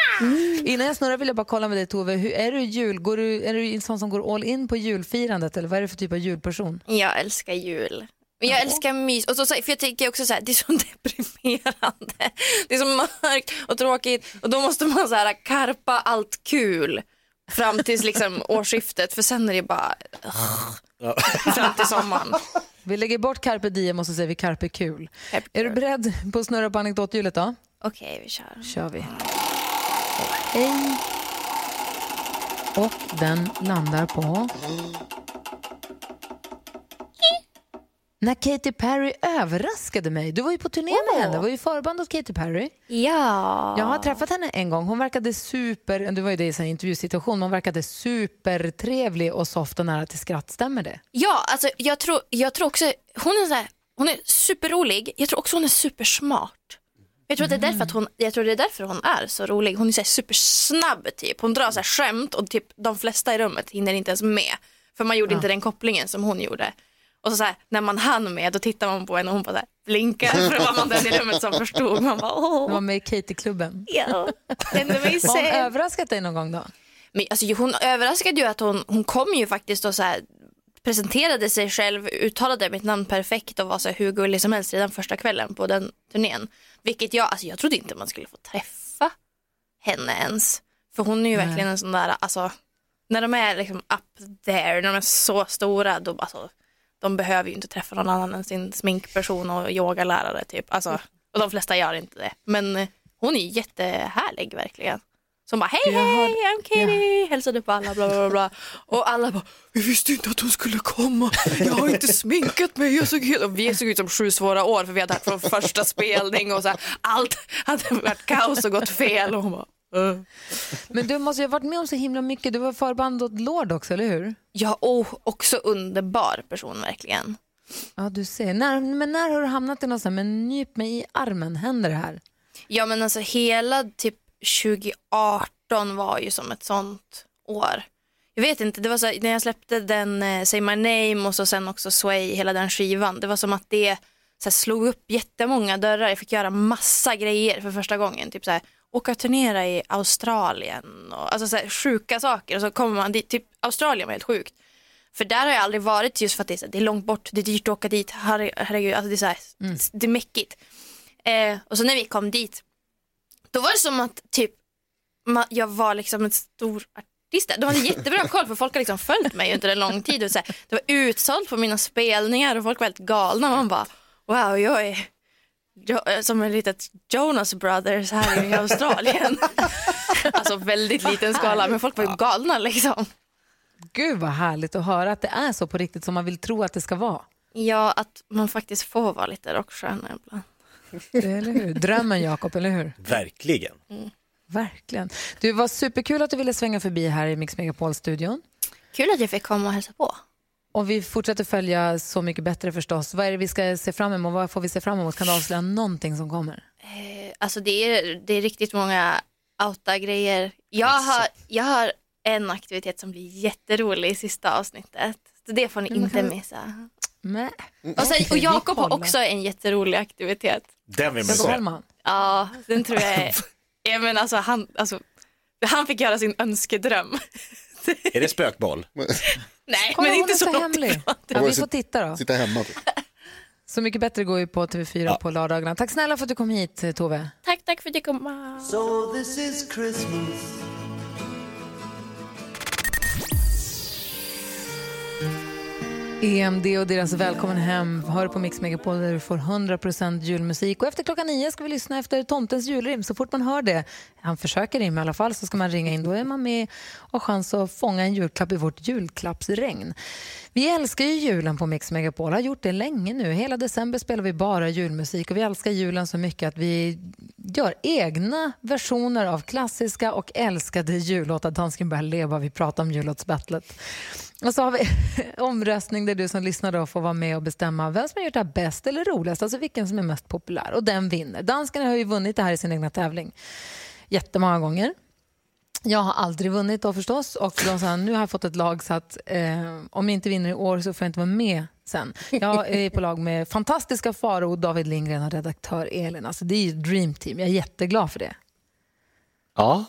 Speaker 1: Innan jag snurrar vill jag bara kolla med dig Tove, hur, är du jul? Går du, är du en sån som går all in på julfirandet eller vad är du för typ av julperson?
Speaker 11: Jag älskar jul. Men jag älskar mys. Och så, för jag tänker också så här, det är så [laughs] deprimerande. Det är så mörkt och tråkigt och då måste man så här karpa allt kul fram tills liksom [laughs] årsskiftet för sen är det bara fram till sommaren.
Speaker 1: Vi lägger bort carpe diem och så säger vi carpe kul. Är du beredd på att snurra på anekdothjulet då?
Speaker 11: Okej, vi kör.
Speaker 1: kör vi. Hej. Och den landar på... När Katy Perry överraskade mig. Du var ju på turné med henne, du var ju förband åt Katy Perry.
Speaker 11: Ja.
Speaker 1: Jag har träffat henne en gång. Hon verkade super, du var ju det i en intervjusituation, hon verkade supertrevlig och soft och nära till skratt. Stämmer det?
Speaker 11: Ja, alltså jag tror, jag tror också, hon är, så här, hon är superrolig, jag tror också hon är supersmart. Jag tror, att det är därför att hon, jag tror det är därför hon är så rolig. Hon är så här supersnabb typ. Hon drar så här skämt och typ de flesta i rummet hinner inte ens med. För man gjorde
Speaker 1: Ja.
Speaker 11: inte den kopplingen som hon gjorde. Och så, så här, när man hann med då tittar man på henne och hon bara så här, blinkar för då var man den i rummet som förstod. Man bara,
Speaker 1: Hon var
Speaker 11: åh,
Speaker 1: med i Katy-klubben.
Speaker 11: ja,
Speaker 1: Har hon överraskat dig någon gång då?
Speaker 11: Men, alltså, ju- hon överraskade ju att hon, hon kom ju faktiskt och så här, presenterade sig själv, uttalade mitt namn perfekt och var så här, hur gullig som helst redan första kvällen på den turnén. Vilket jag, alltså jag trodde inte man skulle få träffa henne ens. För hon är ju
Speaker 1: Nej.
Speaker 11: verkligen en sån där, alltså när de är liksom up there, när de är så stora, då, alltså, de behöver ju inte träffa någon annan än sin sminkperson och yogalärare typ. Alltså, och de flesta gör inte det. Men eh, hon är jättehärlig verkligen. Som bara hej hej, I'm Katie, hälsade på alla bla bla bla. Och alla bara, vi visste inte att hon skulle komma, jag har inte sminkat mig, jag såg helt... Och vi såg ut som sju svåra år för vi hade haft från första spelning och så här, allt hade varit kaos och gått fel. Och hon bara, "Uh."
Speaker 1: Men du måste ju ha varit med om så himla mycket. Du var förband åt Lord också, eller hur?
Speaker 11: Ja, och också underbar person verkligen.
Speaker 1: Ja, du ser. När, men när har du hamnat i något sånt här, men nyp mig i armen, händer det här?
Speaker 11: Ja men alltså hela typ 2018 var ju som ett sånt år. Jag vet inte, det var så här, när jag släppte den eh, Say My Name och så sen också Sway, hela den skivan. Det var som att det så här, slog upp jättemånga dörrar. Jag fick göra massa grejer för första gången. Typ så här, åka och turnera i Australien och alltså så här, sjuka saker. Och så kommer man dit, typ Australien var helt sjukt. För där har jag aldrig varit just för att det är, så här, det är långt bort, det är dyrt att åka dit, herre- herregud, alltså det är så här, det är mäckigt. Eh, och så när vi kom dit, då var det som att typ ma- jag var liksom en stor artist. De hade jättebra koll för folk har liksom följt mig under en lång tid. Och så här, det var utsålt på mina spelningar och folk var helt galna. Man bara wow, jag är jo- eh, som en litet Jonas Brothers här i Australien. [laughs] alltså väldigt liten skala men folk var ju galna liksom.
Speaker 1: Gud vad härligt att höra att det är så på riktigt som man vill tro att det ska vara.
Speaker 11: Ja, att man faktiskt får vara lite rockstjärna ibland.
Speaker 1: Eller hur? Drömmen Jakob, eller hur?
Speaker 2: Verkligen.
Speaker 1: Verkligen. Du var superkul att du ville svänga förbi här i Mix Megapol-studion.
Speaker 11: Kul att jag fick komma och hälsa på.
Speaker 1: Och vi fortsätter följa Så mycket bättre förstås. Vad är det vi ska se fram emot? Vad får vi se fram emot? Kan du avslöja någonting som kommer?
Speaker 11: Eh, Alltså det är, det är riktigt många outa-grejer. Jag har, jag har en aktivitet som blir jätterolig i sista avsnittet. Så det får ni inte missa.
Speaker 1: Nej.
Speaker 11: Och, sen, och Jakob har också en jätterolig aktivitet.
Speaker 2: Den vill man
Speaker 1: Jakob
Speaker 2: se.
Speaker 11: Ja, den tror jag är... Ja, men alltså, han, alltså, han fick göra sin önskedröm.
Speaker 2: Är det spökboll? [laughs]
Speaker 11: Nej,
Speaker 1: Kom
Speaker 11: men inte så långt
Speaker 1: hemlig.
Speaker 11: ifrån.
Speaker 1: Ja, vi får titta då.
Speaker 3: Sitta hemma. Typ.
Speaker 1: Så mycket bättre går ju på TV4 på lördagarna. Tack snälla för att du kom hit, Tove.
Speaker 11: Tack, tack för att du kom.
Speaker 13: So this is Christmas.
Speaker 1: EMD och deras Välkommen hem hör på Mix Megapol där du får 100% julmusik. Och efter klockan nio ska vi lyssna efter Tomtens julrim. Så fort man hör det, han försöker rimma i alla fall, så ska man ringa in. Då är man med och har chans att fånga en julklapp i vårt julklappsregn. Vi älskar ju julen på Mix Megapol, har gjort det länge nu. Hela december spelar vi bara julmusik och vi älskar julen så mycket att vi gör egna versioner av klassiska och älskade jullåtar. Dansken börjar leva, vi pratar om jullåtsbattlet. Och så har vi [laughs] omröstning där du som lyssnar då får vara med och bestämma vem som har gjort det här bäst eller roligast, alltså vilken som är mest populär. Och den vinner. Danskarna har ju vunnit det här i sin egna tävling jättemånga gånger. Jag har aldrig vunnit då förstås och de sa nu har jag fått ett lag så att eh, om jag inte vinner i år så får jag inte vara med sen. Jag är på lag med fantastiska Faro, David Lindgren och redaktör Elin. Alltså det är ju ett dream team. Jag är jätteglad för det.
Speaker 6: Ja,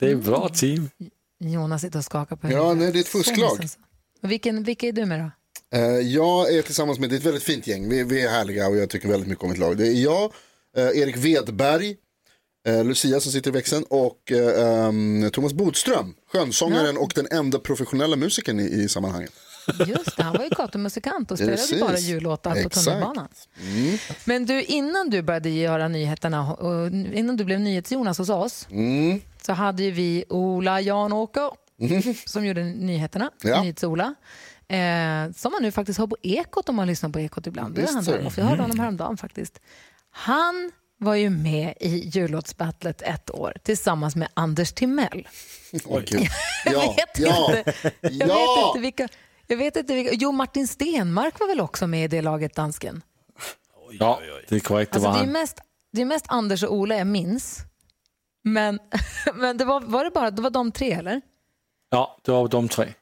Speaker 6: det är ett bra team.
Speaker 1: Jonas sitter och skakar på
Speaker 3: Ja, nej, det är ett fusklag.
Speaker 1: Så nästan så. Och Vilken, vilka är du med då?
Speaker 3: Eh, Jag är tillsammans med, det är ett väldigt fint gäng, vi, vi är härliga och jag tycker väldigt mycket om mitt lag. Det är jag, eh, Erik Wedberg, eh, Lucia som sitter i växeln och em, Thomas Bodström, skönsångaren och den enda professionella musikern i, i sammanhanget.
Speaker 1: Just det, han var ju gatumusikant och spelade
Speaker 3: Precis.
Speaker 1: bara jullåtar på tunnelbanan.
Speaker 3: Mm.
Speaker 1: Men du, innan du började göra nyheterna och innan du blev NyhetsJonas hos oss
Speaker 3: Mm.
Speaker 1: så hade ju vi Ola Janåker [laughs] som gjorde nyheterna,
Speaker 3: Ja.
Speaker 1: NyhetsOla. Eh, som man nu faktiskt hör på Ekot om man lyssnar på Ekot ibland.
Speaker 3: Visst
Speaker 1: han
Speaker 3: så.
Speaker 1: där. Jag hörde
Speaker 3: Mm.
Speaker 1: honom häromdagen faktiskt. Han var ju med i jullåtsbattlet ett år tillsammans med Anders Timell.
Speaker 3: Kul. [laughs]
Speaker 1: Jag
Speaker 3: Ja,
Speaker 1: vet
Speaker 3: ja,
Speaker 1: inte. Jag vet inte vilka... Jag vet inte vilka. Jo, Martin Stenmark var väl också med i det laget, dansken?
Speaker 6: Ja, det är korrekt.
Speaker 1: Alltså,
Speaker 6: var
Speaker 1: det, är mest, det är mest Anders och Ola jag minns. Men, [laughs] men det var, var det bara det var de tre, eller?
Speaker 6: Ja, det var de tre.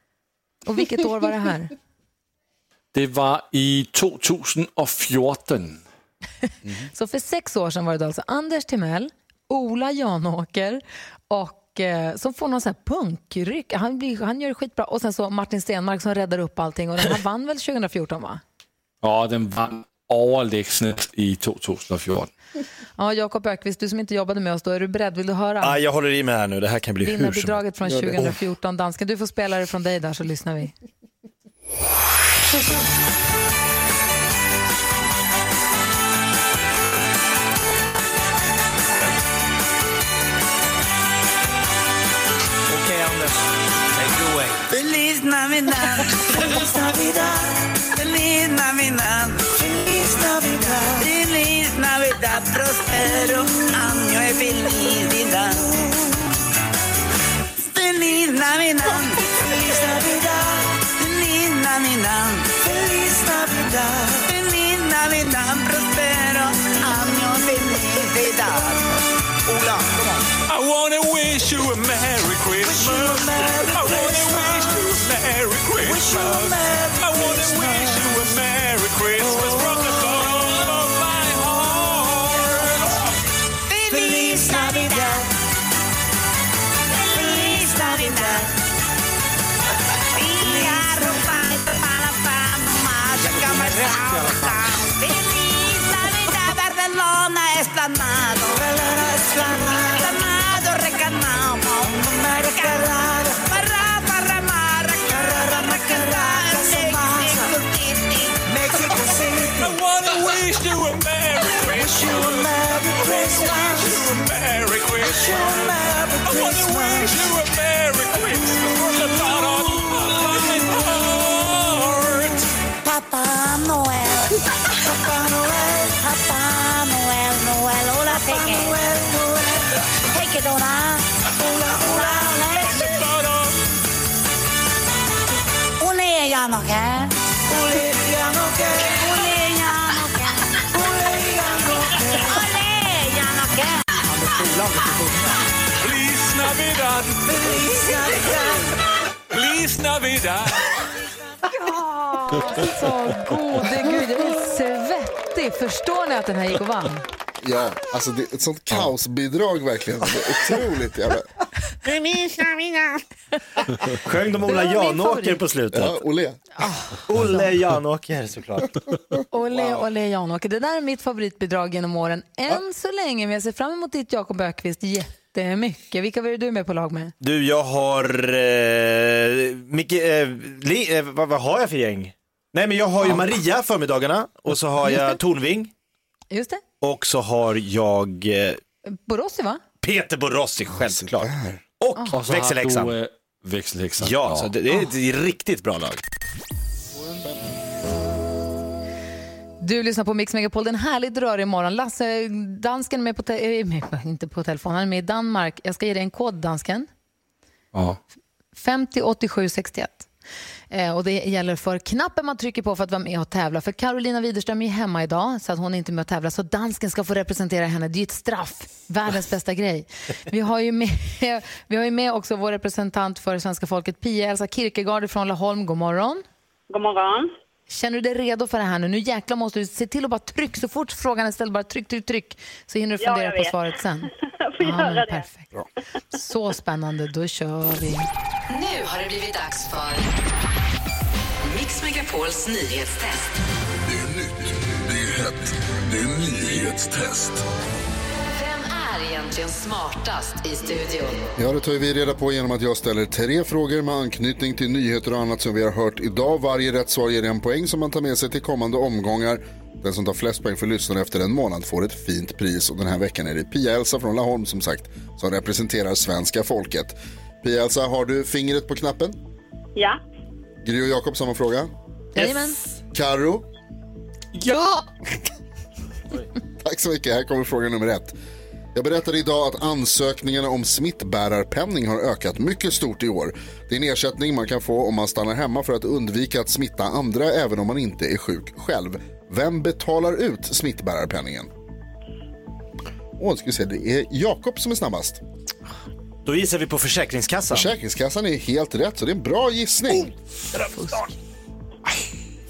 Speaker 1: Och vilket år var det här? [laughs]
Speaker 6: Det var i 2014. [laughs]
Speaker 1: Så för sex år sedan var det alltså Anders Timell, Ola Janåker och eh, som får någon sån här punkryck. Han, blir, han gör det skitbra. Och sen så Martin Stenmark som räddar upp allting. Och den här vann väl 2014 va?
Speaker 6: Ja, den vann överlägset i 2014.
Speaker 1: Ja, Jakob Ökvist, du som inte jobbade med oss då, är du beredd? Vill du höra?
Speaker 2: Ah, jag håller i mig här nu, det här kan bli hur som
Speaker 1: Vinnarbidraget från
Speaker 2: Gör det.
Speaker 1: 2014, dansken. Du får spela det från dig där så lyssnar vi.
Speaker 13: Feliz Navidad, Feliz Navidad, Feliz Navidad, Feliz Navidad, Feliz Navidad, prospero año y felicidad. Feliz Navidad, Feliz Navidad, Feliz Navidad, Feliz Navidad, Feliz Navidad, prospero año de felicidad. Hola, come on.
Speaker 14: I wanna wish you a Merry Christmas. I wanna wish you a Merry Christmas. I wanna wish
Speaker 13: Feliz Navidad.
Speaker 1: Så gode gud, jag är svettig. Förstår ni att den här gick och vann?
Speaker 3: Ja, alltså det är ett sånt kaosbidrag verkligen. Det är otroligt jävla...
Speaker 2: Sjöng de Ola
Speaker 1: var
Speaker 2: Janåker på slutet?
Speaker 3: Ja, Olle.
Speaker 2: Olle Janåker såklart.
Speaker 1: Olle, Olle Janåker. Det där är mitt favoritbidrag genom åren. Än så länge, men jag ser fram emot ditt Jakob Ökvist jättemycket. Vilka var du med på lag med?
Speaker 2: Du, jag har... Eh, Micke, eh, li, eh, vad, vad har jag för gäng? Nej, men jag har ju Maria förmiddagarna och så har jag. Tornving
Speaker 1: Just det,
Speaker 2: och så har jag eh,
Speaker 1: Borossi va?
Speaker 2: Peter Borossi självklart. Och
Speaker 6: har
Speaker 2: växelhäxan.
Speaker 6: eh, växelhäxan.
Speaker 2: Ja, så det, det är ett riktigt bra lag.
Speaker 1: Du lyssnar på Mix Megapol, den härligt rörig morgon. Lasse, dansken är med på, te- med, [laughs] inte på telefon, han är med i Danmark. Jag ska ge dig en kod, dansken.
Speaker 6: Ja.
Speaker 1: 50 87 61. Eh, och det gäller för knappen man trycker på för att vara med och tävla. För Carolina Widerström är hemma idag så att hon är inte med och tävla. Så dansken ska få representera henne. Det är ju ett straff. Världens bästa grej. Vi har ju med, [laughs] vi har ju med också vår representant för svenska folket, Pia Elsa Kierkegaard från Laholm. God morgon.
Speaker 7: God morgon.
Speaker 1: Känner du dig redo för det här nu? Nu jäklar måste du se till att bara tryck. Så fort frågan är ställd, bara tryck, tryck, tryck. Så hinner du
Speaker 7: Ja,
Speaker 1: fundera
Speaker 7: jag
Speaker 1: på svaret sen. [laughs]
Speaker 7: Jag får
Speaker 1: Ja,
Speaker 7: göra
Speaker 1: men
Speaker 7: det.
Speaker 1: perfekt. Så spännande, då kör vi.
Speaker 15: Nu har det blivit dags för Mix Megapols nyhetstest.
Speaker 8: Det är nytt, det är hett, det är nyhetstest.
Speaker 15: Är egentligen smartast i studion?
Speaker 3: Ja, det tar vi reda på genom att jag ställer tre frågor med anknytning till nyheter och annat som vi har hört idag. Varje rätt svar ger en poäng som man tar med sig till kommande omgångar. Den som tar flest poäng för lyssnare efter en månad får ett fint pris och den här veckan är det Pia-Elsa från Laholm som sagt som representerar svenska folket. Pia-Elsa, har du fingret på knappen?
Speaker 7: Ja.
Speaker 3: Gry och Jakob, samma fråga.
Speaker 1: Jajamän.
Speaker 3: Karo,
Speaker 1: Ja! [laughs]
Speaker 3: tack så mycket. Här kommer fråga nummer ett. Jag berättade idag att ansökningarna om smittbärarpenning har ökat mycket stort i år. Det är en ersättning man kan få om man stannar hemma för att undvika att smitta andra även om man inte är sjuk själv. Vem betalar ut smittbärarpenningen? Åh, ska vi se, det är Jakob som är snabbast.
Speaker 2: Då gissar vi på Försäkringskassan.
Speaker 3: Försäkringskassan är helt rätt, så det är en bra gissning.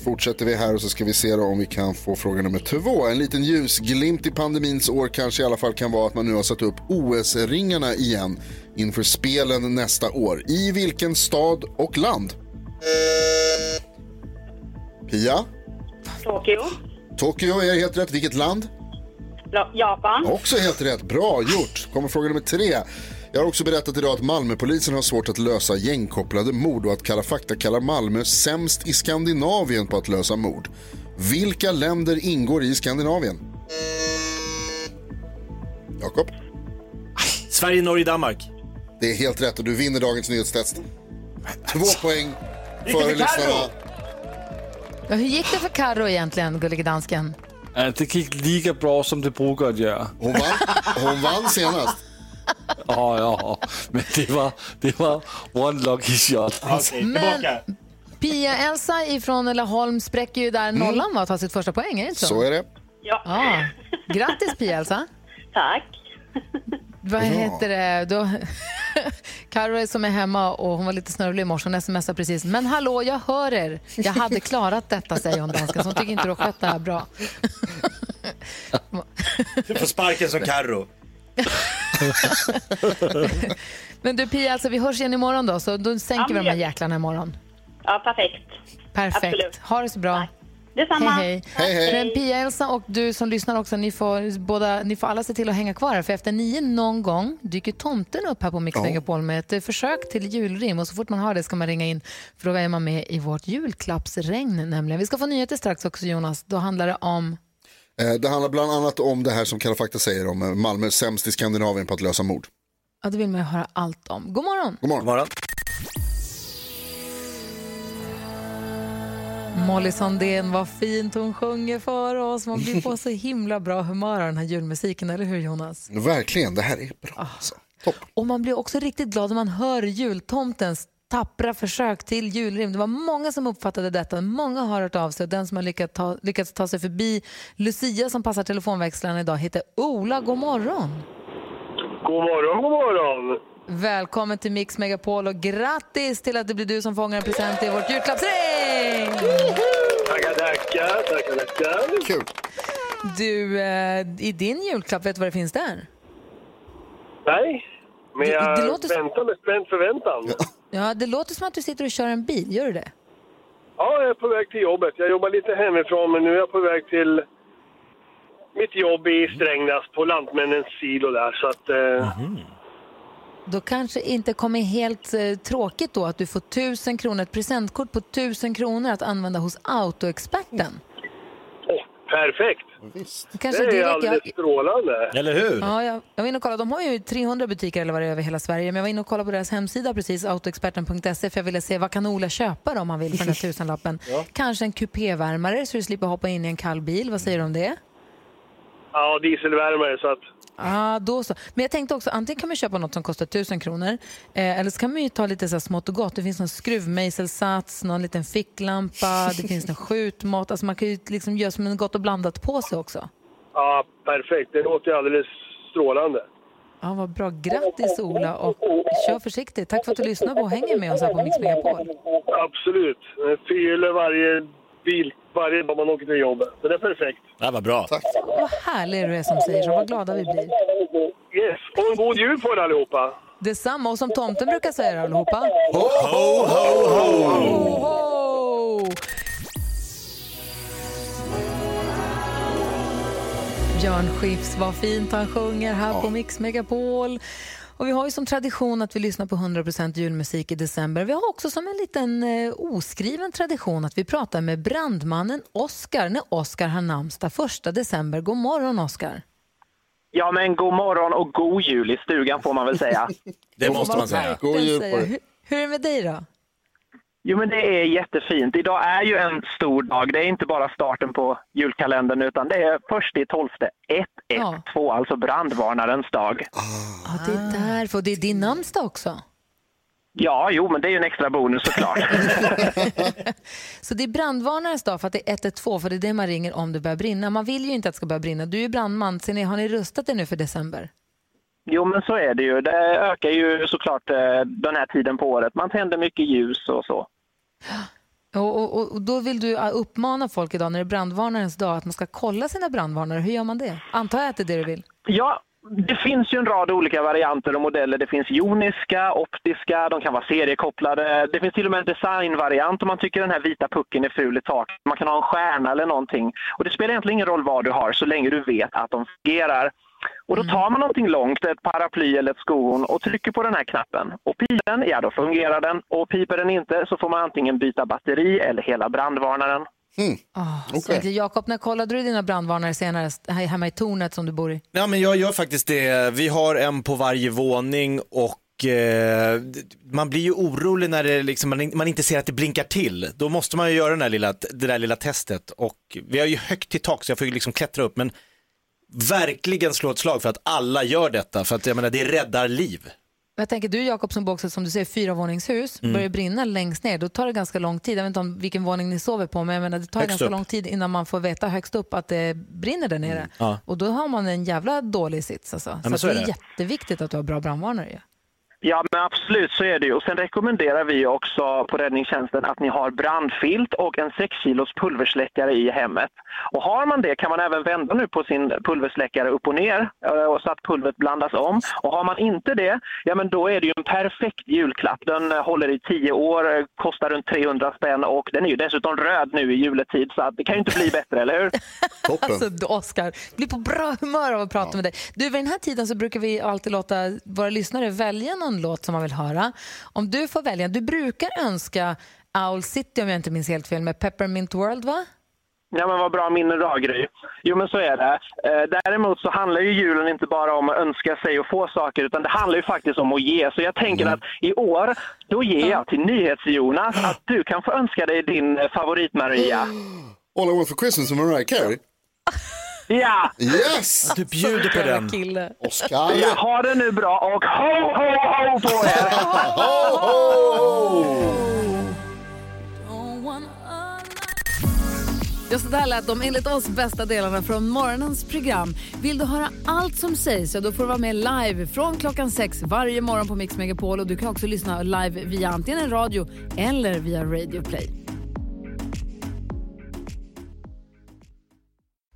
Speaker 3: Fortsätter vi här och så ska vi se om vi kan få fråga nummer två. En liten ljusglimt i pandemins år kanske i alla fall kan vara att man nu har satt upp OS-ringarna igen inför spelen nästa år. I vilken stad och land? Pia?
Speaker 7: Tokyo.
Speaker 3: Tokyo är helt rätt. Vilket land?
Speaker 7: Ja- Japan.
Speaker 3: Också helt rätt. Bra gjort. Kommer fråga nummer tre. Jag har också berättat idag att Malmöpolisen har svårt att lösa gängkopplade mord och att Kalla fakta kallar Malmö sämst i Skandinavien på att lösa mord. Vilka länder ingår i Skandinavien? Jakob?
Speaker 2: Sverige, Norge, Danmark.
Speaker 3: Det är helt rätt och du vinner dagens nyhetstest. Två poäng
Speaker 2: för
Speaker 3: lyssnarna.
Speaker 1: Ja, hur gick det för Karo egentligen, gullige dansken?
Speaker 6: Det gick lika bra som det brukar göra.
Speaker 3: Hon vann, hon vann senast.
Speaker 6: Ja, ja, men det var, det var one lucky shot.
Speaker 2: Okej, tillbaka.
Speaker 1: Pia-Elsa ifrån Laholm spräcker ju där nollan va, och tar sitt första poäng, är det inte så?
Speaker 3: Så är det.
Speaker 7: Ja.
Speaker 1: Ja. Grattis Pia-Elsa.
Speaker 7: Tack.
Speaker 1: Vad heter det? Då... [laughs] Är som är hemma och hon var lite snörvlig i morse. Hon smsade precis. Men hallå, jag hör er. Jag hade klarat detta, säger hon dansken. Så hon tycker inte du har skött det här bra.
Speaker 2: Du får sparken som Carro. [laughs]
Speaker 1: Men du Pia, alltså, vi hörs igen imorgon då. Så då sänker
Speaker 7: Ja,
Speaker 1: vi de här
Speaker 7: ja.
Speaker 1: jäklarna imorgon.
Speaker 7: Ja, perfekt.
Speaker 1: Perfekt.
Speaker 7: Absolut.
Speaker 1: Ha det så bra.
Speaker 7: Detsamma.
Speaker 1: Hej, hej.
Speaker 3: Hej, hej.
Speaker 1: Men Pia-Elsa och du som lyssnar också, ni får, båda, ni får alla se till att hänga kvar här. För efter nio någon gång dyker tomten upp här på Mix
Speaker 3: Ja.
Speaker 1: Megapol med ett eh, försök till julrim. Och så fort man har det ska man ringa in för då är man med i vårt julklappsregn nämligen. Vi ska få nyheter strax också Jonas. Då handlar det om...
Speaker 3: Eh, Det handlar bland annat om det här som Kalla fakta säger om eh, Malmö sämst i Skandinavien på att lösa mord.
Speaker 1: Ja, det vill man ju höra allt om. God morgon!
Speaker 3: God morgon.
Speaker 2: God morgon.
Speaker 1: Molly Sandén, vad fint hon sjunger för oss. Man blir på [laughs] så himla bra humör av den här julmusiken, eller hur Jonas?
Speaker 3: Verkligen, det här är bra. Alltså. Topp.
Speaker 1: Och man blir också riktigt glad när man hör jultomtens tappra försök till julrim. Det var många som uppfattade detta, många har hört av sig och den som har lyckats ta, lyckats ta sig förbi Lucia som passar telefonväxlarna idag heter Ola. God morgon!
Speaker 5: God morgon, god morgon.
Speaker 1: Välkommen till Mix Megapol och grattis till att det blir du som fångar en present i vårt julklappsring!
Speaker 5: Tackar, tackar, tackar, tackar.
Speaker 3: Kul.
Speaker 1: Du, eh, i din julklapp, vet du vad det finns där?
Speaker 5: Nej, men
Speaker 1: Det-
Speaker 5: jag
Speaker 1: det låter så-
Speaker 5: väntar med spänd förväntan.
Speaker 1: Ja, det låter som att du sitter och kör en bil, gör du det?
Speaker 5: Ja, jag är på väg till jobbet. Jag jobbar lite hemifrån, men nu är jag på väg till mitt jobb i Strängnäs på Lantmännens silo där. Så att, eh,
Speaker 1: Då kanske inte kommer helt eh, tråkigt då att du får 1000 kronor, ett presentkort på 1000 kronor att använda hos Autoexperten.
Speaker 5: Perfekt.
Speaker 1: Kanske
Speaker 5: det är
Speaker 1: direkt-
Speaker 5: alldeles
Speaker 1: jag-
Speaker 5: strålande.
Speaker 2: Eller hur?
Speaker 1: Ja, jag, jag var inne och kollade. De har ju 300 butiker eller vad det är över hela Sverige. Men jag var inne och kollade på deras hemsida precis, autoexperten.se, för jag ville se vad kan Ola köpa då, om han vill för den här [laughs] tusenlappen. Kanske en kupévärmare så du slipper hoppa in i en kall bil. Vad säger du om det?
Speaker 5: Ja, dieselvärmare så att...
Speaker 1: Ah, då så. Men jag tänkte också, antingen kan man köpa något som kostar 1000 kronor eh, eller så kan man ju ta lite så här smått och gott. Det finns någon skruvmejselsats, någon liten ficklampa, det finns någon skjutmat. Alltså man kan ju liksom göra som en gott och blandat påse också.
Speaker 5: Ja, perfekt. Det låter ju alldeles strålande.
Speaker 1: Ja, vad bra. Grattis Ola och kör försiktigt. Tack för att du lyssnar på och hänger med oss här på Mix Megapol.
Speaker 5: Absolut. Fyller varje bil varje dag man åker till jobbet. Så det är perfekt.
Speaker 2: Det var bra.
Speaker 3: Tack.
Speaker 1: Vad härlig du är som säger så. Vad glada vi blir.
Speaker 5: Yes, och en god jul på er allihopa.
Speaker 1: Detsamma. Och som tomten brukar säga allihopa.
Speaker 2: Ho, ho, ho, ho!
Speaker 1: Ho, ho! Björn Skifs, vad fint han sjunger här på Mix Megapol. Och vi har ju som tradition att vi lyssnar på 100% julmusik i december. Vi har också som en liten eh, oskriven tradition att vi pratar med brandmannen Oskar när Oskar har namnsdag 1 december. God morgon Oskar.
Speaker 16: Ja, men god morgon och god jul i stugan får man väl säga. [laughs]
Speaker 2: Det måste man säga.
Speaker 3: God jul på dig.
Speaker 1: Hur, hur är det med dig då?
Speaker 16: Jo, men det är jättefint. Idag är ju en stor dag. Det är inte bara starten på julkalendern utan det är först i tolfte. 112, alltså brandvarnarens dag.
Speaker 1: Ja, det är därför. Det är din namnsdag också.
Speaker 16: Ja, jo, men det är ju en extra bonus såklart. [laughs]
Speaker 1: Så det är brandvarnarens dag för att det är 112, för det är det man ringer om det börjar brinna. Man vill ju inte att det ska börja brinna. Du är brandman, ni, har ni rustat er nu för december?
Speaker 16: Jo, men så är det ju. Det ökar ju såklart eh, den här tiden på året. Man tänder mycket ljus och så.
Speaker 1: Och, och, och då vill du uh, uppmana folk idag när det är brandvarnarens dag att man ska kolla sina brandvarnare. Hur gör man det? Antar jag att det är det du vill?
Speaker 16: Ja, det finns ju en rad olika varianter och modeller. Det finns joniska, optiska, de kan vara seriekopplade. Det finns till och med en designvariant om man tycker den här vita pucken är ful i taket. Man kan ha en stjärna eller någonting. Och det spelar egentligen ingen roll vad du har så länge du vet att de fungerar. Och då tar man någonting långt, ett paraply eller ett skohorn och trycker på den här knappen. Och piper den, ja då fungerar den. Och piper den inte så får man antingen byta batteri eller hela brandvarnaren.
Speaker 1: Oh, så att Jakob, när kollade du dina brandvarnare senare här hemma i tornet som du bor i?
Speaker 2: Ja, men jag gör faktiskt det. Vi har en på varje våning och eh, man blir ju orolig när det liksom, man, man inte ser att det blinkar till. Då måste man ju göra den där lilla, det där lilla testet och vi har ju högt till tak så jag får ju liksom klättra upp men verkligen slå ett slag för att alla gör detta för att jag menar det räddar liv.
Speaker 1: Jag tänker du Jakob som bor som du säger fyravåningshus,
Speaker 2: Mm.
Speaker 1: börjar brinna längst ner, då tar det ganska lång tid. Jag vet inte om vilken våning ni sover på, men jag menar, det tar
Speaker 2: Högst
Speaker 1: ganska
Speaker 2: upp.
Speaker 1: lång tid innan man får veta högst upp att det brinner där nere.
Speaker 2: Ja.
Speaker 1: Och då har man en jävla dålig sits. Alltså. så
Speaker 16: så
Speaker 1: att
Speaker 16: är
Speaker 1: det är
Speaker 16: det.
Speaker 1: jätteviktigt att du har bra brandvarnare.
Speaker 16: Ja, men absolut så är det ju. Och sen rekommenderar vi också på räddningstjänsten att ni har brandfilt och en 6 kilos pulversläckare i hemmet. Och har man det kan man även vända nu på sin pulversläckare upp och ner eh, så att pulvret blandas om. Och har man inte det, ja men då är det ju en perfekt julklapp. Den eh, håller i 10 år, eh, kostar runt 300 spänn och den är ju dessutom röd nu i juletid så att det kan ju inte bli bättre, eller hur? [laughs]
Speaker 1: Alltså, du, Oscar, blir på bra humör av att prata med dig. Du, vid den här tiden så brukar vi alltid låta våra lyssnare välja någon låt som man vill höra. Om du får välja, du brukar önska Owl City om jag inte minns helt fel med Peppermint World va?
Speaker 16: Ja, men vad bra minne du har, Gry. Jo, men så är det. Eh, däremot så handlar ju julen inte bara om att önska sig och få saker, utan det handlar ju faktiskt om att ge. Så jag tänker att i år, då ger jag till NyhetsJonas att du kan få önska dig din favorit Maria.
Speaker 3: All I want for Christmas med Mariah Carey. [laughs]
Speaker 16: Ja!
Speaker 3: Yes!
Speaker 2: Du bjuder på den.
Speaker 1: Kille.
Speaker 3: Oscar.
Speaker 16: Ja, ha det nu bra och ho, ho, ho på er! [laughs]
Speaker 1: Just det där lät de enligt oss bästa delarna från morgonens program. Vill du höra allt som sägs så då får du vara med live från klockan sex varje morgon på Mix Megapol och du kan också lyssna live via antingen en radio eller via Radio Play.